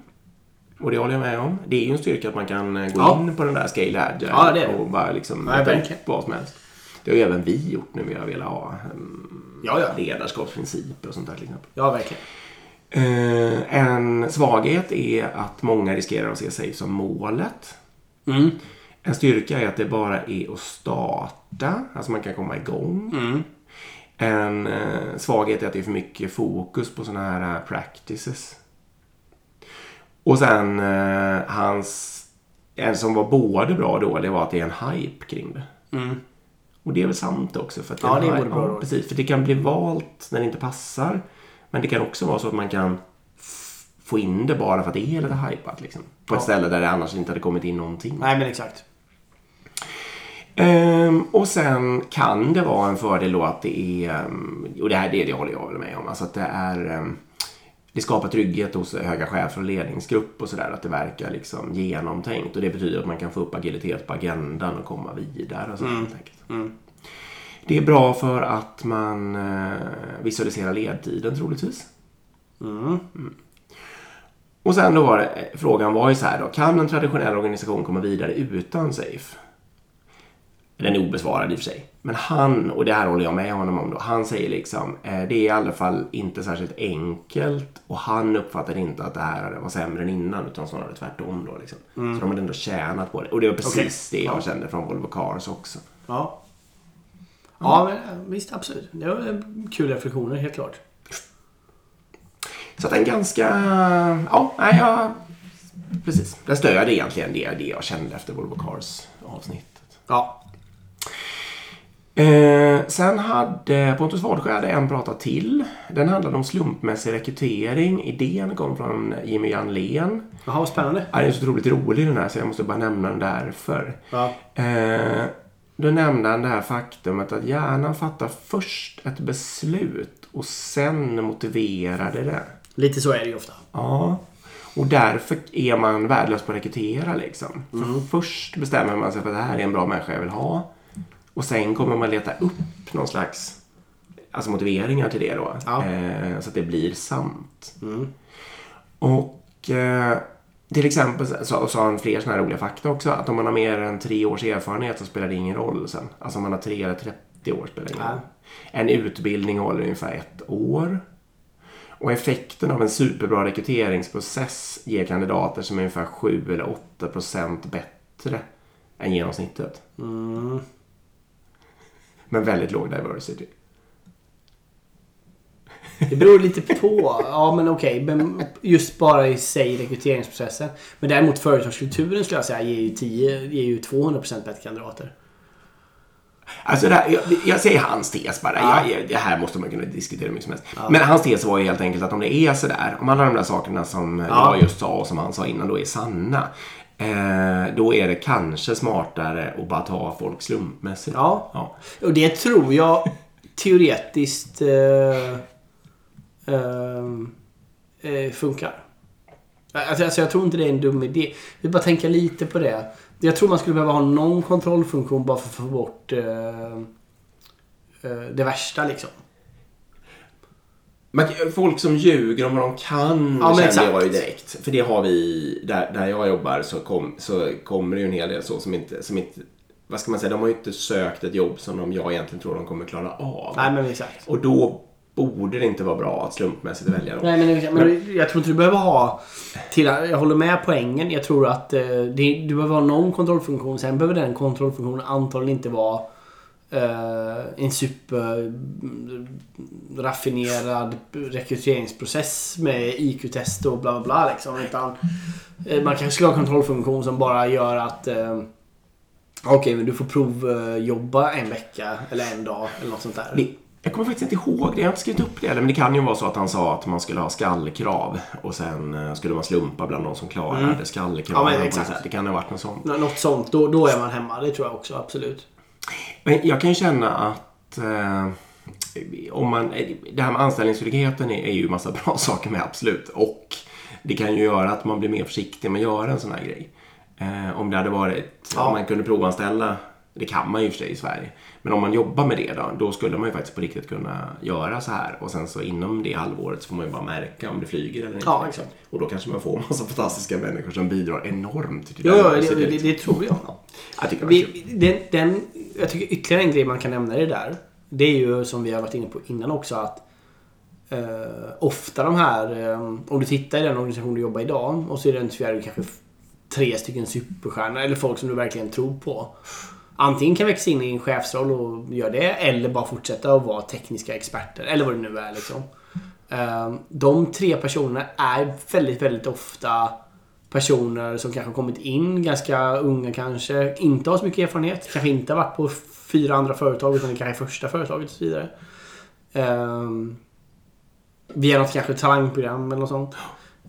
Och det håller jag med om. Det är ju en styrka att man kan eh, gå
Ja.
in på den där Scale Agile
Ja,
och bara liksom
Nej,
vad som helst. Det har ju även vi gjort när vi har velat ha um,
Ja, ja.
ledarskapsprinciper och sånt där till exempel.
Ja, verkligen.
Eh, en svaghet är att många riskerar att se sig som målet.
Mm.
En styrka är att det bara är att starta, alltså man kan komma igång.
Mm.
En eh, svaghet är att det är för mycket fokus på sådana här eh, practices. Och sen eh, hans en som var både bra och dålig var att det är en hype kring det.
Mm.
Och det är väl sant också. För att
Ja, det
hype-
både bra dåligt.
precis. För det kan bli valt när det inte passar. Men det kan också vara så att man kan få in det bara för att det är lite hypat. Liksom. På ett
Ja.
ställe där det annars inte hade kommit in någonting.
Nej, men exakt.
Ehm, och sen kan det vara en fördel då att det är, ehm, och det här det, det håller jag väl med om, alltså att det är ehm, det skapar trygghet hos höga chefer och ledningsgrupp och sådär. Att det verkar liksom genomtänkt. Och det betyder att man kan få upp agilitet på agendan och komma vidare. Och så, enkelt.
Mm.
Det är bra för att man eh, visualiserar ledtiden troligtvis.
Mm.
Och sen då var det, frågan var ju så här då. Kan en traditionell organisation komma vidare utan SAFE? Den är obesvarad i och för sig. Men han, och det här håller jag med honom om då. Han säger liksom, eh, det är i alla fall inte särskilt enkelt. Och han uppfattar inte att det här var sämre än innan. Utan snarare tvärtom då liksom. Så de hade ändå tjänat på det. Och det var precis det jag
Ja.
kände från Volvo Cars också.
Ja. Ja, men eh, visst absolut. Det var eh, kul reflektioner, helt klart.
Så att en ganska, ja, nej, jag, precis. Den stödde egentligen det, det jag kände efter Volvo Cars avsnittet.
Ja.
Eh, sen hade Pontus Wadsjö hade en prata till. Den handlade om slumpmässig rekrytering. Idén kom från Jimmy Janlén.
Jaha, vad spännande.
Ja, Den är så otroligt rolig den här så jag måste bara nämna den därför.
Ja.
Eh, då nämnde han det här faktumet att hjärnan fattar först ett beslut och sen motiverade det.
Lite så är det ju ofta.
Ja. Och därför är man värdelös på att rekrytera liksom. För först bestämmer man sig för att det här är en bra människa jag vill ha. Och sen kommer man leta upp någon slags alltså motiveringar till det då.
Ja.
Eh, så att det blir sant.
Mm.
Och eh, till exempel så sa han fler sådana här roliga fakta också. Att om man har mer än tre års erfarenhet så spelar det ingen roll sen. Alltså om man har tre eller 30 år spelar det ingen
Ja.
roll. En utbildning håller ungefär ett år. Och effekten av en superbra rekryteringsprocess ger kandidater som är ungefär 7 eller 8 procent bättre än genomsnittet.
Mm.
Men väldigt låg diversity.
Det beror lite på. Ja, men okej. Men just bara i sig rekryteringsprocessen. Men däremot företagskulturen skulle jag säga ger ju, 10, ger ju 200% bättre kandidater.
Alltså här, jag, jag säger hans tes bara.
Ja.
Jag, det här måste man kunna diskutera hur mycket som helst. Men hans tes var ju helt enkelt att om det är sådär, om alla de där sakerna som
Ja.
jag just sa och som han sa innan då är sanna. Eh, då är det kanske smartare att bara ta folk slumpmässigt.
Ja.
ja.
Och det tror jag teoretiskt eh, eh, eh, funkar. Alltså, alltså jag tror inte det är en dum idé. Vi bara tänka lite på det. Jag tror man skulle behöva ha någon kontrollfunktion bara för att få bort eh, eh, det värsta liksom.
Folk som ljuger om vad de kan
Ja,
känner
exakt.
jag ju direkt. För det har vi, där, där jag jobbar så, kom, så kommer det ju en hel del så som inte, som inte, vad ska man säga, de har ju inte sökt ett jobb som de, jag egentligen tror de kommer klara av.
Nej men exakt.
Och då borde det inte vara bra att slumpmässigt välja dem.
Nej, men, men jag tror inte du behöver ha... Till, jag håller med poängen. Jag tror att eh, det, du behöver ha någon kontrollfunktion. Sen behöver den kontrollfunktionen antagligen inte vara en super mm, raffinerad rekryteringsprocess med IQ-test och bla bla bla. Liksom. Utan, eh, man kanske skulle ha en kontrollfunktion som bara gör att eh, Okej, men du får provjobba en vecka eller en dag eller något sånt där.
Jag kommer faktiskt inte ihåg det, jag har inte skrivit upp det men det kan ju vara så att han sa att man skulle ha skallkrav och sen eh, skulle man slumpa bland de som klarade
Mm.
skallkraven.
Ja, men exakt.
Det kan ha varit något sånt.
Nå- Något sånt. Då, då är man hemma. Det tror jag också. Absolut.
Men jag kan ju känna att eh, om man, det här med anställningstryggheten är, är ju massa <laughs> bra saker med, absolut. Och det kan ju göra att man blir mer försiktig med att göra en sån här grej. Eh, om det hade varit,
Ja.
om man kunde provanställa, det kan man ju för sig i Sverige. Men om man jobbar med det då, då skulle man ju faktiskt på riktigt kunna göra så här. Och sen så inom det halvåret så får man ju bara märka om det flyger eller inte.
Ja,
liksom.
exakt.
Och då kanske man får massa fantastiska människor som bidrar enormt till
Jo, jo, det,
diversity.
det, det tror jag.
Jag tycker det
den, den, jag tycker ytterligare en grej man kan nämna i det där. Det är ju som vi har varit inne på innan också att eh, ofta de här, eh, om du tittar i den organisation du jobbar i idag och så identifierar du kanske tre stycken superstjärnor eller folk som du verkligen tror på. Antingen kan växa in i en chefsroll och göra det eller bara fortsätta att vara tekniska experter eller vad det nu är liksom. Eh, De tre personerna är väldigt, väldigt ofta personer som kanske har kommit in, ganska unga kanske, inte har så mycket erfarenhet, kanske inte har varit på fyra andra företag utan det kanske är första företaget och så vidare. Um, via något kanske talangprogram eller något sånt.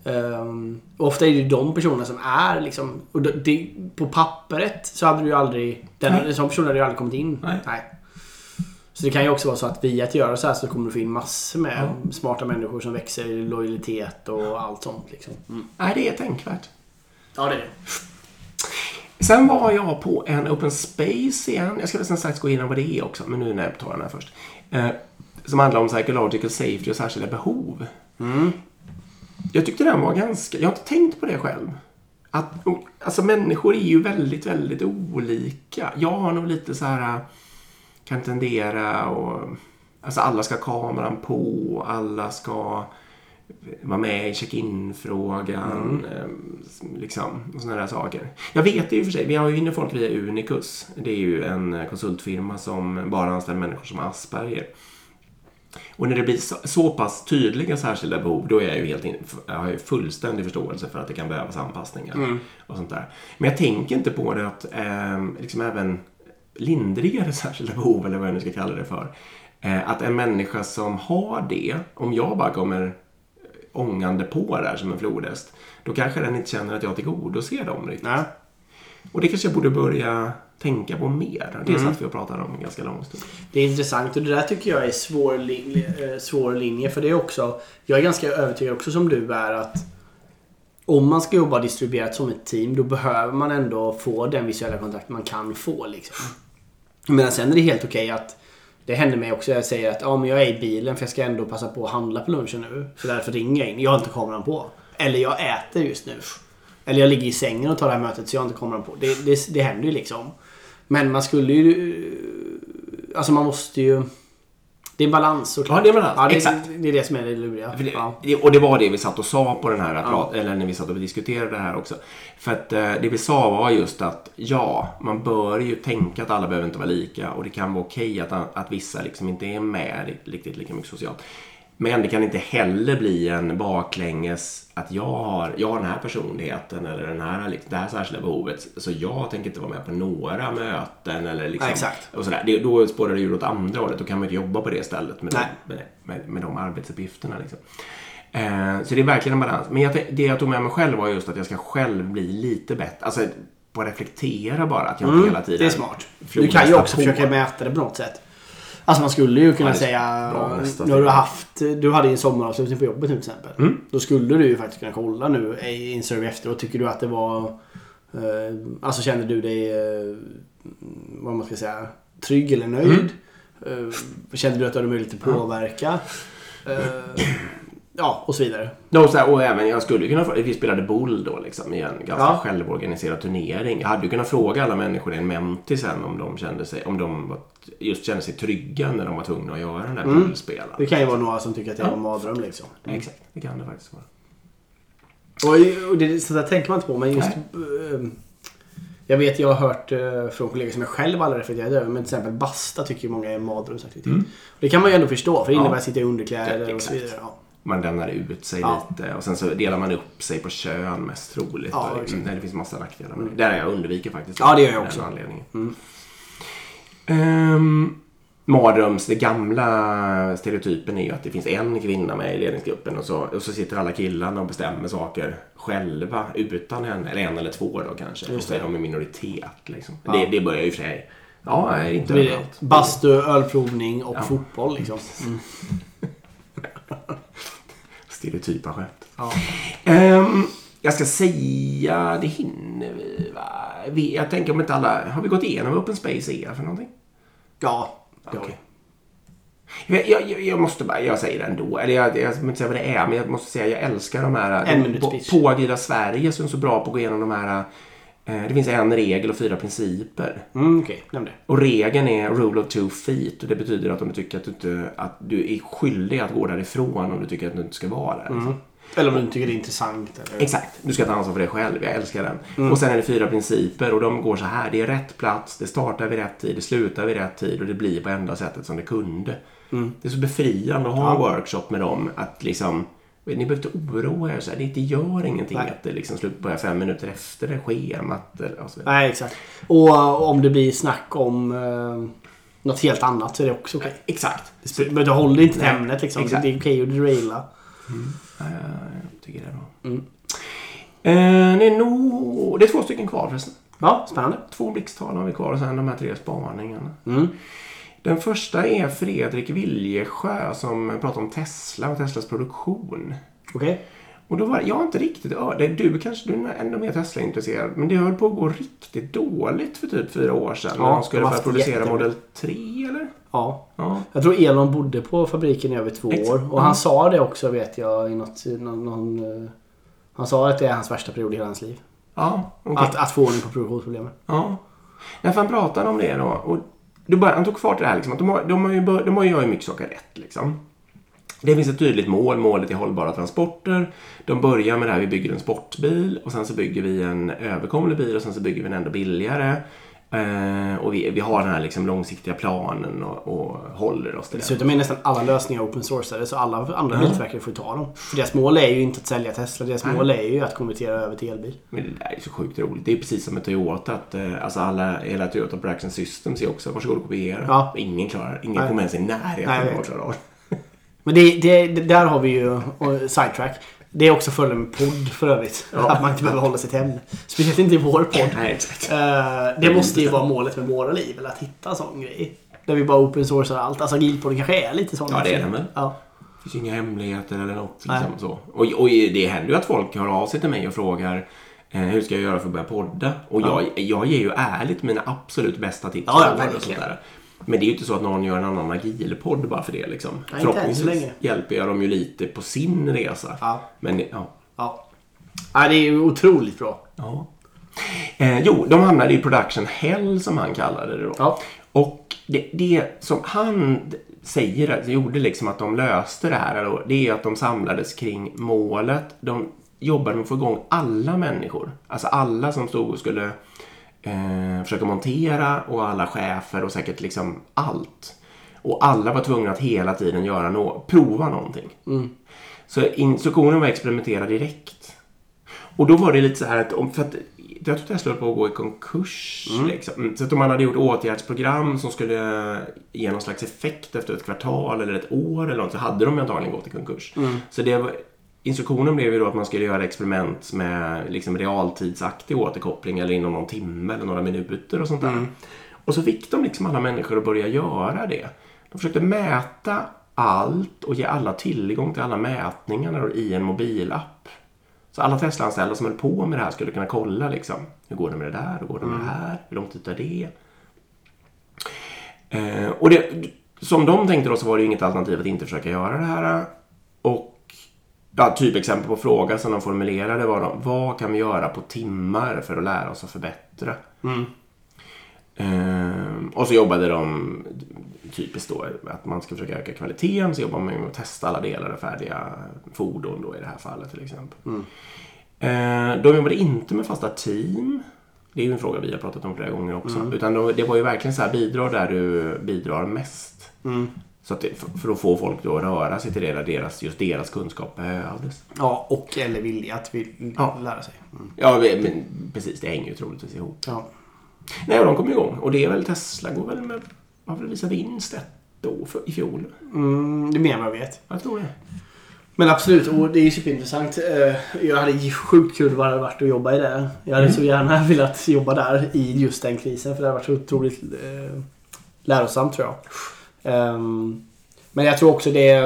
Um, och ofta är det ju de personerna som är liksom... Och det, på pappret så hade du ju aldrig... Den, en sån person hade ju aldrig kommit in.
Nej.
Så det kan ju också vara så att via att göra så här så kommer du få in massor med
Mm.
smarta människor som växer i lojalitet och allt sånt. Liksom. Mm.
Nej, det är tänkvärt.
Ja, det är det.
Sen var jag på en open space igen. Jag ska väl sen strax gå igenom vad det är också, men nu när jag tar den här först. Eh, som handlar om psychological safety och särskilda behov. Jag tyckte den var ganska... Jag har inte tänkt på det själv. Att, alltså människor är ju väldigt, väldigt olika. Jag har nog lite så här... Kan tendera och... Alltså alla ska ha kameran på, alla ska vara med i check-in-frågan. eh, Liksom, och sådana där saker. Jag vet det ju för sig. Vi har ju inne folk via Unicus. Det är ju en eh, konsultfirma som bara anställer människor som Asperger. Och när det blir så, så pass tydliga särskilda behov, då är jag ju helt in, jag har ju fullständig förståelse för att det kan behövas anpassningar och sånt där. Men jag tänker inte på det att eh, liksom även lindrigare särskilda behov, eller vad jag nu ska kalla det för, eh, att en människa som har det, om jag bara kommer ångande på där som en flodhäst, då kanske den inte känner att jag tillgodoser dem riktigt.
Nej.
Och det kanske jag borde börja tänka på mer. Det satt vi och pratade om en ganska lång stund.
Det är intressant och det där tycker jag är svår, li- eh, svår linje. För det är också, jag är ganska övertygad också som du är att om man ska jobba distribuerat som ett team då behöver man ändå få den visuella kontakt man kan få. Liksom. Men sen är det helt okej att det händer mig också. Jag säger att ja, men jag är i bilen för jag ska ändå passa på att handla på lunchen nu. Så därför ringer jag in. Jag har inte kameran på. Eller jag äter just nu. Eller jag ligger i sängen och tar det här mötet så jag har inte kameran på. Det, det, det händer ju liksom. Men man skulle ju... Alltså man måste ju... Det är balans såklart.
Ja, det är balans.
Ja, det,
Exakt.
det är det som är det luriga.
Det,
Ja.
Och det var det vi satt och sa på den här, prat, eller när vi satt och diskuterade det här också. För att eh, det vi sa var just att ja, man bör ju tänka att alla behöver inte vara lika och det kan vara okej att, att vissa liksom inte är med riktigt lika mycket socialt. Men det kan inte heller bli en baklänges att jag har, jag har den här personligheten eller den här, liksom, det här särskilda behovet så jag tänker inte vara med på några möten eller liksom,
Ja, exakt.
och sådär. Det, då spårar det ju åt andra hållet. Då kan man inte jobba på det stället med, de, med, med, med de arbetsuppgifterna. Liksom. Eh, så det är verkligen en balans. Men jag, det jag tog med mig själv var just att jag ska själv bli lite bättre. Alltså att reflektera bara. Att jag inte hela tiden
Mm, Det är smart. Du kan ju också
på.
försöka mäta det på något sätt. Alltså man skulle ju kunna
Ja,
säga...
bra
Nu har du haft... Du hade en sommaravslutning på jobbet nu till exempel.
Mm.
Då skulle du ju faktiskt kunna kolla nu i en survey efteråt. Tycker du att det var... Eh, alltså kände du dig... Eh, vad man ska säga... Trygg eller nöjd?
Mm.
Eh, kände du att du hade möjlighet att påverka? Eh, ja, och så vidare.
No, så här, och även jag skulle kunna Vi spelade boll då liksom i en ganska
Ja.
självorganiserad turnering. Jag hade ju kunnat fråga alla människor i en menti sen om de kände sig, om de var, just kände sig trygga när de var tvungna att göra den där
Mm.
bollspelen.
Det kan ju vara några som tycker att det
Ja.
var en mardröm liksom.
Exakt, det kan det faktiskt vara.
Och, och det, så där tänker man inte på. Men just... eh, jag vet, jag har hört eh, från kollegor som jag själv aldrig reflekterat över. Men till exempel basta tycker ju många är en mardrömsaktivitet. Det kan man ju ändå förstå. För det
Mm. Ja.
innebär att sitta i underkläder
Ja,
och så vidare. Ja.
Man lämnar ut sig
Ja.
lite och sen så delar man upp sig på kön mest troligt.
Ja,
Och-. Nej, det finns massa nackdelar med det. Där jag undviker faktiskt.
Ja, det gör jag också.
Anledningen.
Mm.
Um, Mardröms, det gamla stereotypen är ju att det finns en kvinna med i ledningsgruppen och så, och så sitter alla killarna och bestämmer saker själva utan henne. Eller en eller två då kanske. Och så är de i minoritet. Liksom.
Ja.
Det, det börjar ju för sig. Ja, inte överallt.
Bastu, ölprovning och
Ja.
fotboll liksom. <laughs> Mm.
Stereotypa skämt.
Ja.
Ehm, jag ska säga, det hinner vi va? Vi, jag tänker om inte alla, har vi gått igenom vad Open Space är för någonting?
ja,
Okej.
vi.
Jag, jag, jag måste bara, jag säger det ändå. Eller jag, jag vill inte säga vad det är, men jag måste säga jag älskar de här.
En
de,
minut
på, på Agila Sverige som är så bra på att gå igenom de här. Eh, det finns en regel och fyra principer.
Mm, Okej, nämn det.
Och regeln är rule of two feet. Och det betyder att om du tycker att du, inte, att du är skyldig att gå därifrån om du tycker att du inte ska vara där.
Mm. Eller om du tycker det är intressant. Eller...
Exakt, du ska ta ansvar för dig själv. Jag älskar den. Och sen är det fyra principer och de går så här. Det är rätt plats, det startar vid rätt tid, det slutar vid rätt tid och det blir på enda sättet som det kunde. Det är så befriande att ha en workshop med dem. Att liksom, Ni behöver inte oroa er. Så här, det gör ingenting
Nej.
att det liksom slut börjar fem minuter efter det schemat. Och så vidare.
Nej, exakt. Och eh, om det blir snack om eh, något helt annat så är det också okej.
Exakt.
Okay. Men du håller inte till ämnet liksom.
exakt.
Det är okej att deraila.
Ja, jag tycker det är bra.
Mm.
Eh, det, är nog, det är två stycken kvar förresten.
Ja, spännande.
Två blixttal har vi kvar och sen de här tre spaningarna.
Mm.
Den första är Fredrik Viljesjö som pratar om Tesla och Teslas produktion.
Okej.
Och då var jag inte riktigt det, Du kanske du är ändå mer Tesla-intresserad. Men det höll på att gå riktigt dåligt för typ fyra år sedan.
Ja,
när de skulle börja producera
jättebra.
Model 3 eller?
Ja.
Ja.
Jag tror Elon bodde på fabriken i över två
Exakt.
år. Och han sa det också vet jag i något... Någon, någon, eh, han sa att det är hans värsta period i hela hans liv.
Ja, okej.
Att, att få ordning på produktionsproblemen.
Ja. Därför han pratade om det då. Och då börjar han tog kvar det här liksom. Att de, har, de, har ju, de har ju mycket saker rätt liksom. Det finns ett tydligt mål. Målet är hållbara transporter. De börjar med det här, vi bygger en sportbil och sen så bygger vi en överkomlig bil och sen så bygger vi en ändå billigare. Eh, och vi, vi har den här liksom långsiktiga planen och, och håller oss till den.
Dessutom är nästan alla lösningar open sourcade så alla andra biltillverkare får ta dem. För deras mål är ju inte att sälja Tesla. Deras mål är ju att konvertera över till elbil.
Men det där är så sjukt roligt. Det är precis som med Toyota. Att, eh, alltså alla, hela Toyota Production Systems är också varsågod och kopiera.
Ja.
Ingen klarar, ingen
Nej.
kommer ens i närheten av att klara av.
Men det, det, där har vi ju sidetrack. Det är också fördelen med podd för övrigt.
Ja.
Att man inte behöver hålla sig till ämne. Speciellt inte i vår podd.
Nej, exakt.
Eh, det måste ju vara målet med våra liv. Eller att hitta en sån grej. Där vi bara open sourcar allt. Alltså agilpodden kanske är lite sån.
Ja, det är den väl.
Ja.
Det finns inga hemligheter eller något.
Nej.
Liksom, så. Och, och det händer ju att folk hör av sig till mig och frågar eh, hur ska jag göra för att börja podda? Och jag, jag ger ju ärligt mina absolut bästa tips.
Ja, ja,
och sånt
verkligen.
där. Men det är ju inte så att någon gör en annan agilpodd bara för det. Liksom.
Nej,
Förhoppningsvis hjälper jag dem ju lite på sin resa.
Ja.
Men ja,
Ja. ja. Det är ju otroligt bra.
Ja. Eh, jo, de hamnade i production hell som han kallade det då.
Ja.
Och det, det som han säger att gjorde liksom att de löste det här då, det är att de samlades kring målet. De jobbade med att få igång alla människor. Alltså alla som stod och skulle eh, försöka montera och alla chefer och säkert liksom allt. Och alla var tvungna att hela tiden göra no- prova någonting. Så instruktionen var att experimentera direkt. Och då var det lite så här att, om, för att jag tror Tesla höll på att gå i konkurs. Liksom. Mm, Så att om man hade gjort åtgärdsprogram som skulle ge någon slags effekt efter ett kvartal eller ett år eller något så hade de antagligen gått i konkurs. Så det var, instruktionen blev ju då att man skulle göra experiment med liksom realtidsaktig återkoppling eller inom någon timme eller några minuter och sånt där. Och så fick de liksom alla människor att börja göra det. De försökte mäta allt och ge alla tillgång till alla mätningar i en mobilapp. Så alla Tesla-anställda som höll på med det här skulle kunna kolla liksom. Hur går det med det där? Hur går det med det här? Hur lång tid tar det? Eh, och det, som de tänkte då så var det ju inget alternativ att inte försöka göra det här. Och ja, typexempel på fråga som de formulerade var vad kan vi göra på timmar för att lära oss att förbättra? Ehm, och så jobbade de typiskt då att man ska försöka öka kvaliteten. Så jobbar man med att testa alla delar av färdiga fordon då i det här fallet till exempel. Ehm, de jobbade inte med fasta team. Det är ju en fråga vi har pratat om flera gånger också. Utan de, det var ju verkligen så här, bidra där du bidrar mest. Så att för, att få folk då att röra sig till det där deras, just deras kunskap behövdes.
Ja, och eller vilja att vi
Ja.
lära sig. Mm.
Ja, men precis. Det hänger ju troligtvis ihop.
Ja.
Nej, och de kom igång. Och det är väl Tesla går väl med, har väl visat vinst ett år för, i fjol.
Mm, det är mer än vad jag vet.
Jag tror det.
Men absolut, och det är superintressant. Eh, Jag hade ju sjukt kul vad det varit att jobba i det. Jag hade så gärna velat jobba där i just den krisen. För det hade varit så otroligt eh, lärosamt tror jag. Ehm, Men jag tror också det är,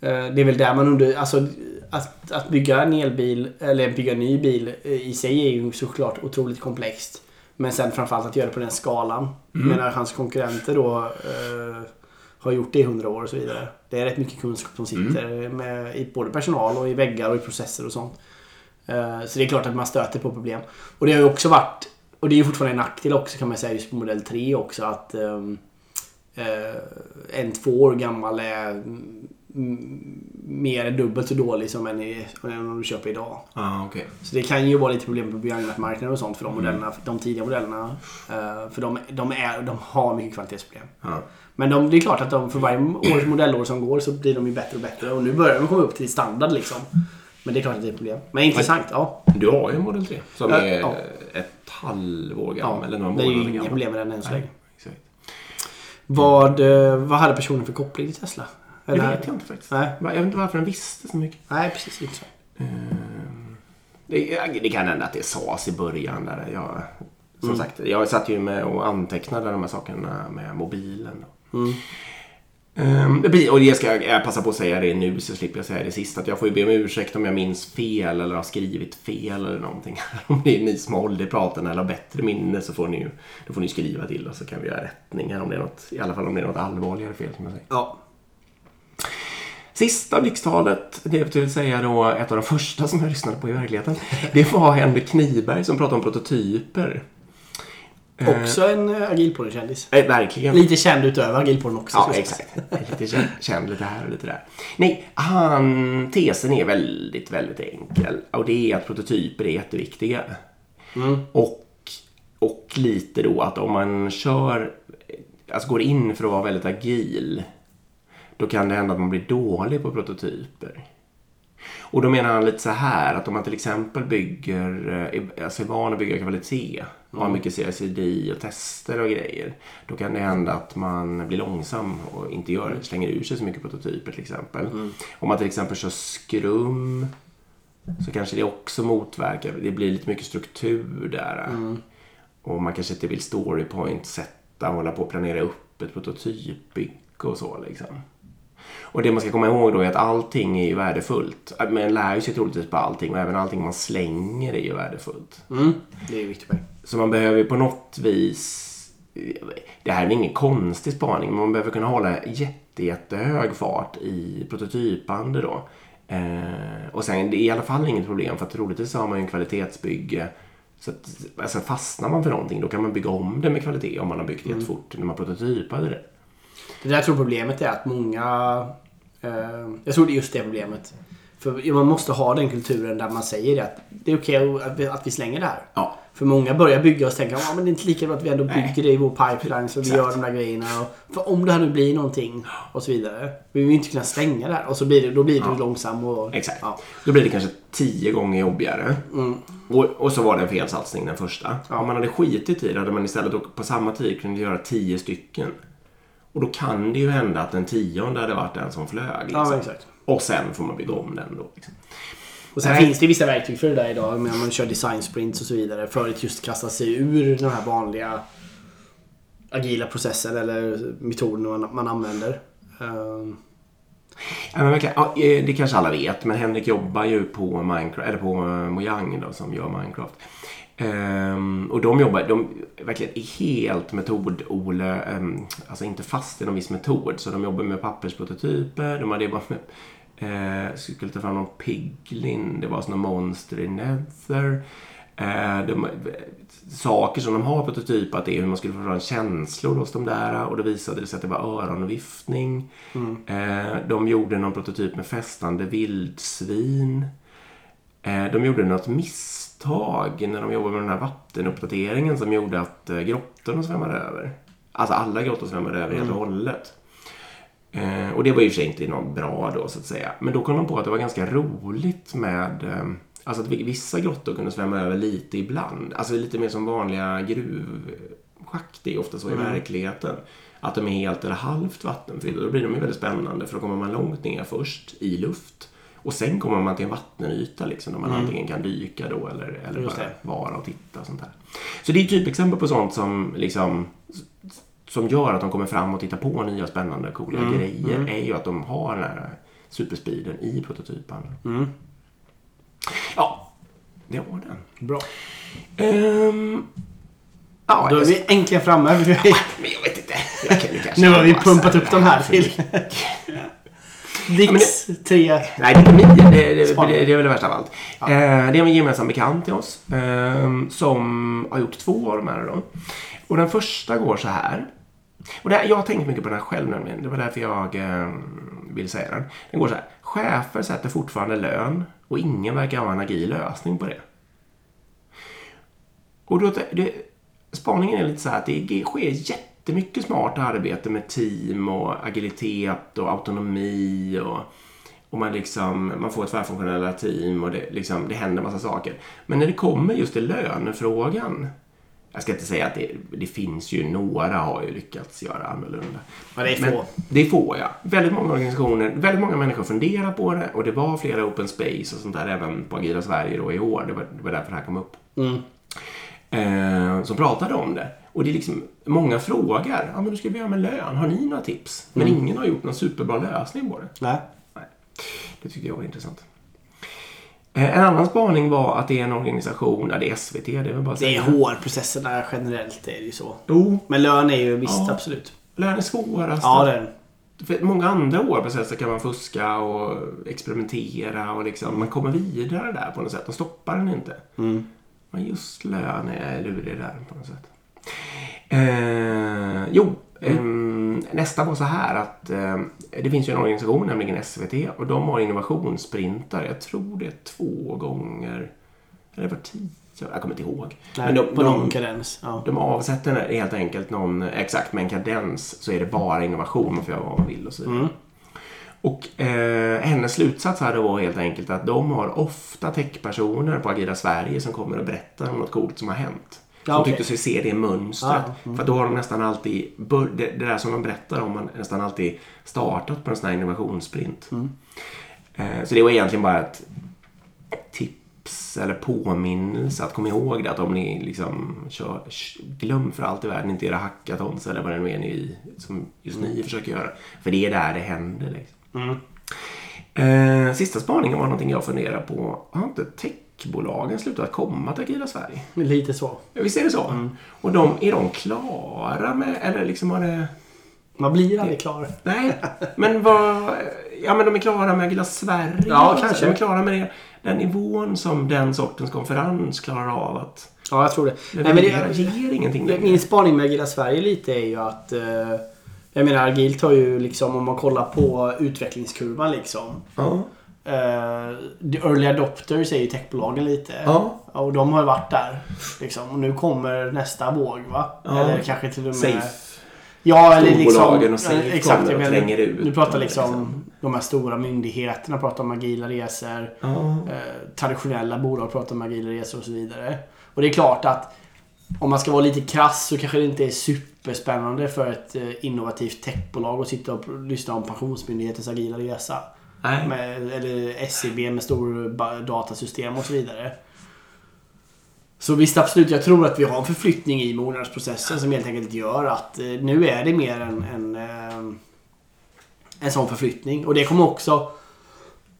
eh, det är väl där man under... Alltså att, att bygga en elbil eller bygga en ny bil eh, i sig är ju såklart otroligt komplext. Men sen framförallt att göra det på den skalan. Jag menar hans konkurrenter då eh, har gjort det i hundra år och så vidare. Det är rätt mycket kunskap som sitter med, i både personal och i väggar och i processer och sånt. Eh, så det är klart att man stöter på problem. Och det har ju också varit, och det är ju fortfarande en nackdel också kan man säga just på modell 3 också att eh, en två år gammal är mm, mer än dubbelt så dålig som en, i, om du köper idag.
Ah, okay.
Så det kan ju vara lite problem på begagnatmarknaden och sånt för de modellerna, de tidiga modellerna. Eh, för de, de, är, de har mycket kvalitetsproblem.
Ja.
Men de, det är klart att de, för varje år, modellår som går så blir de ju bättre och bättre. Och nu börjar de komma upp till standard liksom. Men det är klart att det är ett problem. Men intressant, ja.
Du har ju en Model 3 som
Ja,
är
ja.
ett halvår
ja
gammal. eller några
det är ju
månader
inga
gammal.
problem med den än så länge. Vad, eh, vad hade personen för koppling till Tesla?
Det
Eller-
vet jag inte faktiskt.
Nej.
Jag vet inte varför den visste så mycket.
Nej, precis. Inte så.
Ehm, Det, det kan hända att det sades i början. Där jag, som
Mm.
sagt, jag satt ju med och antecknade de här sakerna med mobilen.
Mm.
Blir- och det ska jag passa på att säga det nu så slipper jag säga det sist. Att jag får ju be om ursäkt om jag minns fel eller har skrivit fel eller någonting. <laughs> om det är ni som har hållit i praten eller har bättre minne så får ni ju då får ni skriva till oss så kan vi göra rättningar om det är något, i alla fall om det är något allvarligare fel som jag säger.
Ja.
Sista blixttalet, det vill säga då ett av de första som jag lyssnade på i verkligheten. Det var Henrik Kniberg som pratade om prototyper. Eh,
Också en äh, agilpodden-kändis.
eh, verkligen.
Lite känd utöver agilpodden också.
Ja, exakt. Lite känd, känd lite här och lite där. Nej, han, tesen är väldigt, väldigt enkel. Och det är att prototyper är jätteviktiga.
Mm.
Och, och lite då att om man kör, alltså går in för att vara väldigt agil, då kan det hända att man blir dålig på prototyper. Och då menar han lite så här att om man till exempel bygger, eh, alltså är van att bygga kvalitet och har mycket CICD och tester och grejer. Då kan det hända att man blir långsam och inte gör, slänger ur sig så mycket prototyper till exempel. Om man till exempel kör skrum så kanske det också motverkar, det blir lite mycket struktur där. Och man kanske inte vill storypoint sätta hålla på och planera upp ett prototypbygge och så liksom. Och det man ska komma ihåg då är att allting är ju värdefullt. Man lär ju sig troligtvis på allting och även allting man slänger är ju värdefullt.
Mm. Det är viktigt.
Så man behöver på något vis... Det här är ingen konstig spaning, men man behöver kunna hålla jätte, jättehög fart i prototypande då. Eh, och sen, det är i alla fall inget problem för att troligtvis har man ju en kvalitetsbygge. Så att, alltså fastnar man för någonting då kan man bygga om det med kvalitet om man har byggt det jättefort när man prototypade det.
Det där jag tror problemet är att många... Eh, jag tror det är just det problemet. För man måste ha den kulturen där man säger att det är okej att, vi- att vi slänger det här.
Ja.
För många börjar bygga och tänker ja, men det är inte lika bra att vi ändå
Nej.
bygger det i vår pipeline så vi
Exakt.
gör de där grejerna. Och, för om det här nu blir någonting och så vidare. Vi vill inte kunna stänga det här. Och så blir det, då blir det
Ja.
långsam och...
Exakt.
Ja.
Då blir det kanske tio gånger jobbigare.
Mm.
Och, och så var det en felsatsning den första. Om man hade skitit i det hade man istället på samma tid kunnat göra tio stycken. Och då kan det ju hända att den tionde hade varit den som flög.
Ja,
Liksom.
men exakt.
och sen får man bygga om den då. Liksom.
Och sen
Nej.
finns det vissa verktyg för det där idag. Men man kör design sprints och så vidare. För att just kasta sig ur den här vanliga agila processen eller metoden man, använder. Ehm,
Ja, men verkligen, ja, eh, det kanske alla vet, men Henrik jobbar ju på, Minecraft, eller på Mojang då, som gör Minecraft. Ehm, och de jobbar de verkligen är helt metodole, um, alltså inte fast i någon viss metod. Så de jobbar med pappersprototyper, de hade jobbat med, eh, skulle ta fram någon piglin, det var sådana monster i Nether. Eh, de, saker som de har prototypat är hur man skulle få fram känslor hos de där och då visade det sig att det var öronviftning. Eh, de gjorde någon prototyp med fästande vildsvin. De gjorde något misstag när de jobbade med den här vattenuppdateringen som gjorde att eh, grottorna svämmade över. Alltså alla grottor svämmade över helt och hållet. Eh, och det var i och för sig inte något bra då så att säga. Men då kom de på att det var ganska roligt med eh, Alltså att vi- vissa grottor kunde svämma över lite ibland. Alltså lite mer som vanliga gruvschakt. Det är ofta så i verkligheten. Att de är helt eller halvt vattenfyllda. Då blir de ju väldigt spännande för då kommer man långt ner först i luft. Och sen kommer man till en vattenyta liksom, där man antingen kan dyka då eller, eller
Just
bara
det.
vara och titta och sånt där. Så det är typexempel på sånt som liksom som gör att de kommer fram och tittar på nya spännande coola grejer är ju att de har den här superspeeden i prototypen.
Mm.
Ja, det var den.
bra.
Ehm, ja,
Då är vi äntligen framme.
men jag vet inte. Jag kan, <laughs> kanske
nu har vi pumpat upp de här till Dix tre.
Nej, det det, det, det, är väl det värsta av allt. Eh, det är en gemensam bekant till oss ehm, som har gjort två av de här. Då. Och den första går så här. Och det, här- jag har tänkt mycket på den här själv nämligen. Det var därför jag eh, vill säga den. Den går så här. Chefer sätter fortfarande lön och ingen verkar ha en agil lösning på det. Och då, det, spaningen är lite så här att det sker jättemycket smart arbete med team och agilitet och autonomi och, och man, liksom, man får tvärfunktionella team och det, liksom, det händer massa saker. Men när det kommer just till lönefrågan jag ska inte säga att det, det finns ju, några har ju lyckats göra annorlunda.
Ja, det är
Men
få.
det är få, ja. Väldigt många organisationer, väldigt många människor funderar på det och det var flera open space och sånt där även på Agila Sverige då i år. Det var, det var därför det här kom upp.
Mm.
Eh, som pratade om det. Och det är liksom, många frågar, ja men hur ska vi göra med lön? Har ni några tips? Men ingen har gjort någon superbra lösning på det.
Nej.
Nej, det tyckte jag var intressant. Eh, En annan spaning var att det är en organisation, ja det är SVT, det är väl bara att
Det är
säga.
HR-processerna generellt är det ju så.
Jo,
Men lön är ju visst,
Ja.
absolut.
lön är svårast.
Ja, det är det.
För många andra HR-processer kan man fuska och experimentera och liksom, man kommer vidare där på något sätt. De stoppar den inte.
Mm.
Men just lön är lurig där på något sätt. Eh, jo, ehm, nästa var så här att eh, det finns ju en organisation, nämligen SVT, och de har innovationssprintar. Jag tror det är två gånger, eller var tio, jag kommer inte ihåg.
Nej,
Men de,
på
de,
någon kadens. Ja.
de avsätter helt enkelt någon, exakt med en kadens så är det bara innovation, man får göra vad man vill och så vidare.
Mm.
Och eh, hennes slutsats här då var helt enkelt att de har ofta techpersoner på Agila Sverige som kommer och berättar om något coolt som har hänt. Som
okej.
tyckte sig se det mönstret.
Ja, mm.
För då har de nästan alltid, det, det där som de berättar om, har nästan alltid startat på en sån här innovationssprint.
Mm.
Eh, så det var egentligen bara ett tips eller påminnelse att komma ihåg det. Att om ni liksom kör, glöm för allt i världen inte era hackathons eller vad det nu är ni, som just ni försöker göra. För det är där det händer. Liksom.
Mm.
Eh, sista spaningen var någonting jag funderar på. Har inte techbolagen slutat komma till Agila Sverige?
Lite så.
Visst är det så?
Mm.
Och de, är de klara med, eller liksom har det...
Man blir aldrig klar.
Nej, men vad... Ja, men de är klara med Agila Sverige.
Ja,
alltså.
kanske.
De är klara med det, den nivån som den sortens konferens klarar av att
Ja, jag tror det. Nej, men det
ger ingenting
det,
längre.
min spaning med Agila Sverige lite är ju att... Eh, jag menar, Agilt har ju liksom, om man kollar på utvecklingskurvan liksom.
Ja.
Eh, the early adopters är ju techbolagen lite.
Ja.
Och de har ju varit där. Liksom. Och nu kommer nästa våg va?
Ja.
Eller kanske till och med...
Safe.
Ja, eller liksom...
och Safe
exakt,
kommer och tränger ut.
Nu pratar
Liksom.
liksom de här stora myndigheterna pratar om agila resor.
Ja.
Eh, traditionella bolag pratar om agila resor och så vidare. Och det är klart att om man ska vara lite krass så kanske det inte är superspännande för ett eh, innovativt techbolag att sitta och lyssna om Pensionsmyndighetens agila resa.
Nej.
Med, eller SCB med stor datasystem och så vidare. Så visst absolut, jag tror att vi har en förflyttning i mognadsprocessen som helt enkelt gör att eh, nu är det mer en, en, eh, en sån förflyttning. Och det kommer också...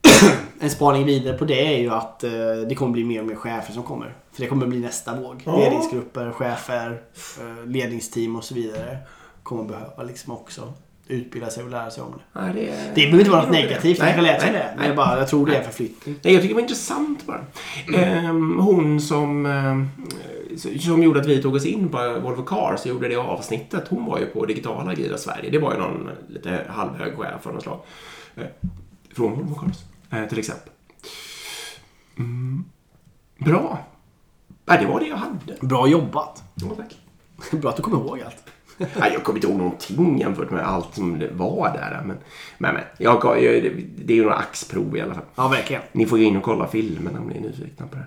<clears throat> en spaning vidare på det är ju att eh, det kommer bli mer och mer chefer som kommer. För det kommer bli nästa våg.
Ja.
Ledningsgrupper, chefer, ledningsteam och så vidare. Kommer behöva liksom också utbilda sig och lära sig om det.
Nej, det,
Det behöver inte vara något negativt, jag kan läsa
nej,
det. Men jag, bara, jag tror det är förflyttning.
Nej, jag tycker det var intressant bara. Ehm, hon som, ehm, som gjorde att vi tog oss in på Volvo Cars och gjorde det avsnittet. Hon var ju på digitala Agila Sverige. Det var ju någon lite halvhög chef av något slag. Eh, från Volvo Cars, eh, till exempel. Mm. Bra. Nej, det var det jag hade.
Bra jobbat.
Ja, tack. <laughs>
Bra att du kommer ihåg allt. <laughs>
Nej, jag kommer inte ihåg någonting jämfört med allt som var där. Men, men, men jag, jag, det är ju några axprov i alla fall.
Ja, verkligen.
Ni får ju in och kolla filmen om ni är nyfikna på det.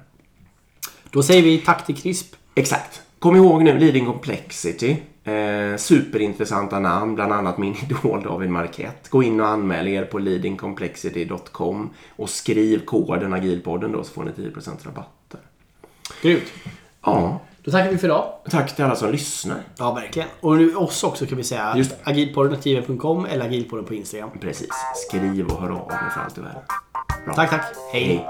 Då säger vi tack till CRISP.
Exakt. Kom ihåg nu Leading Complexity. Eh, superintressanta namn, bland annat min <laughs> idol David Marquette. Gå in och anmäl er på leadingcomplexity.com och skriv koden Agilpodden då så får ni 10% rabatter.
Grymt.
Ja,
Då tackar vi för idag.
tack till alla som lyssnar.
Ja, verkligen. Och nu oss också kan vi säga.
Just
agilpodden.gmail.com eller agilpodden på Instagram.
Precis. Skriv och hör av er för allt i världen. Bra.
Tack, tack. Hej.
Hej.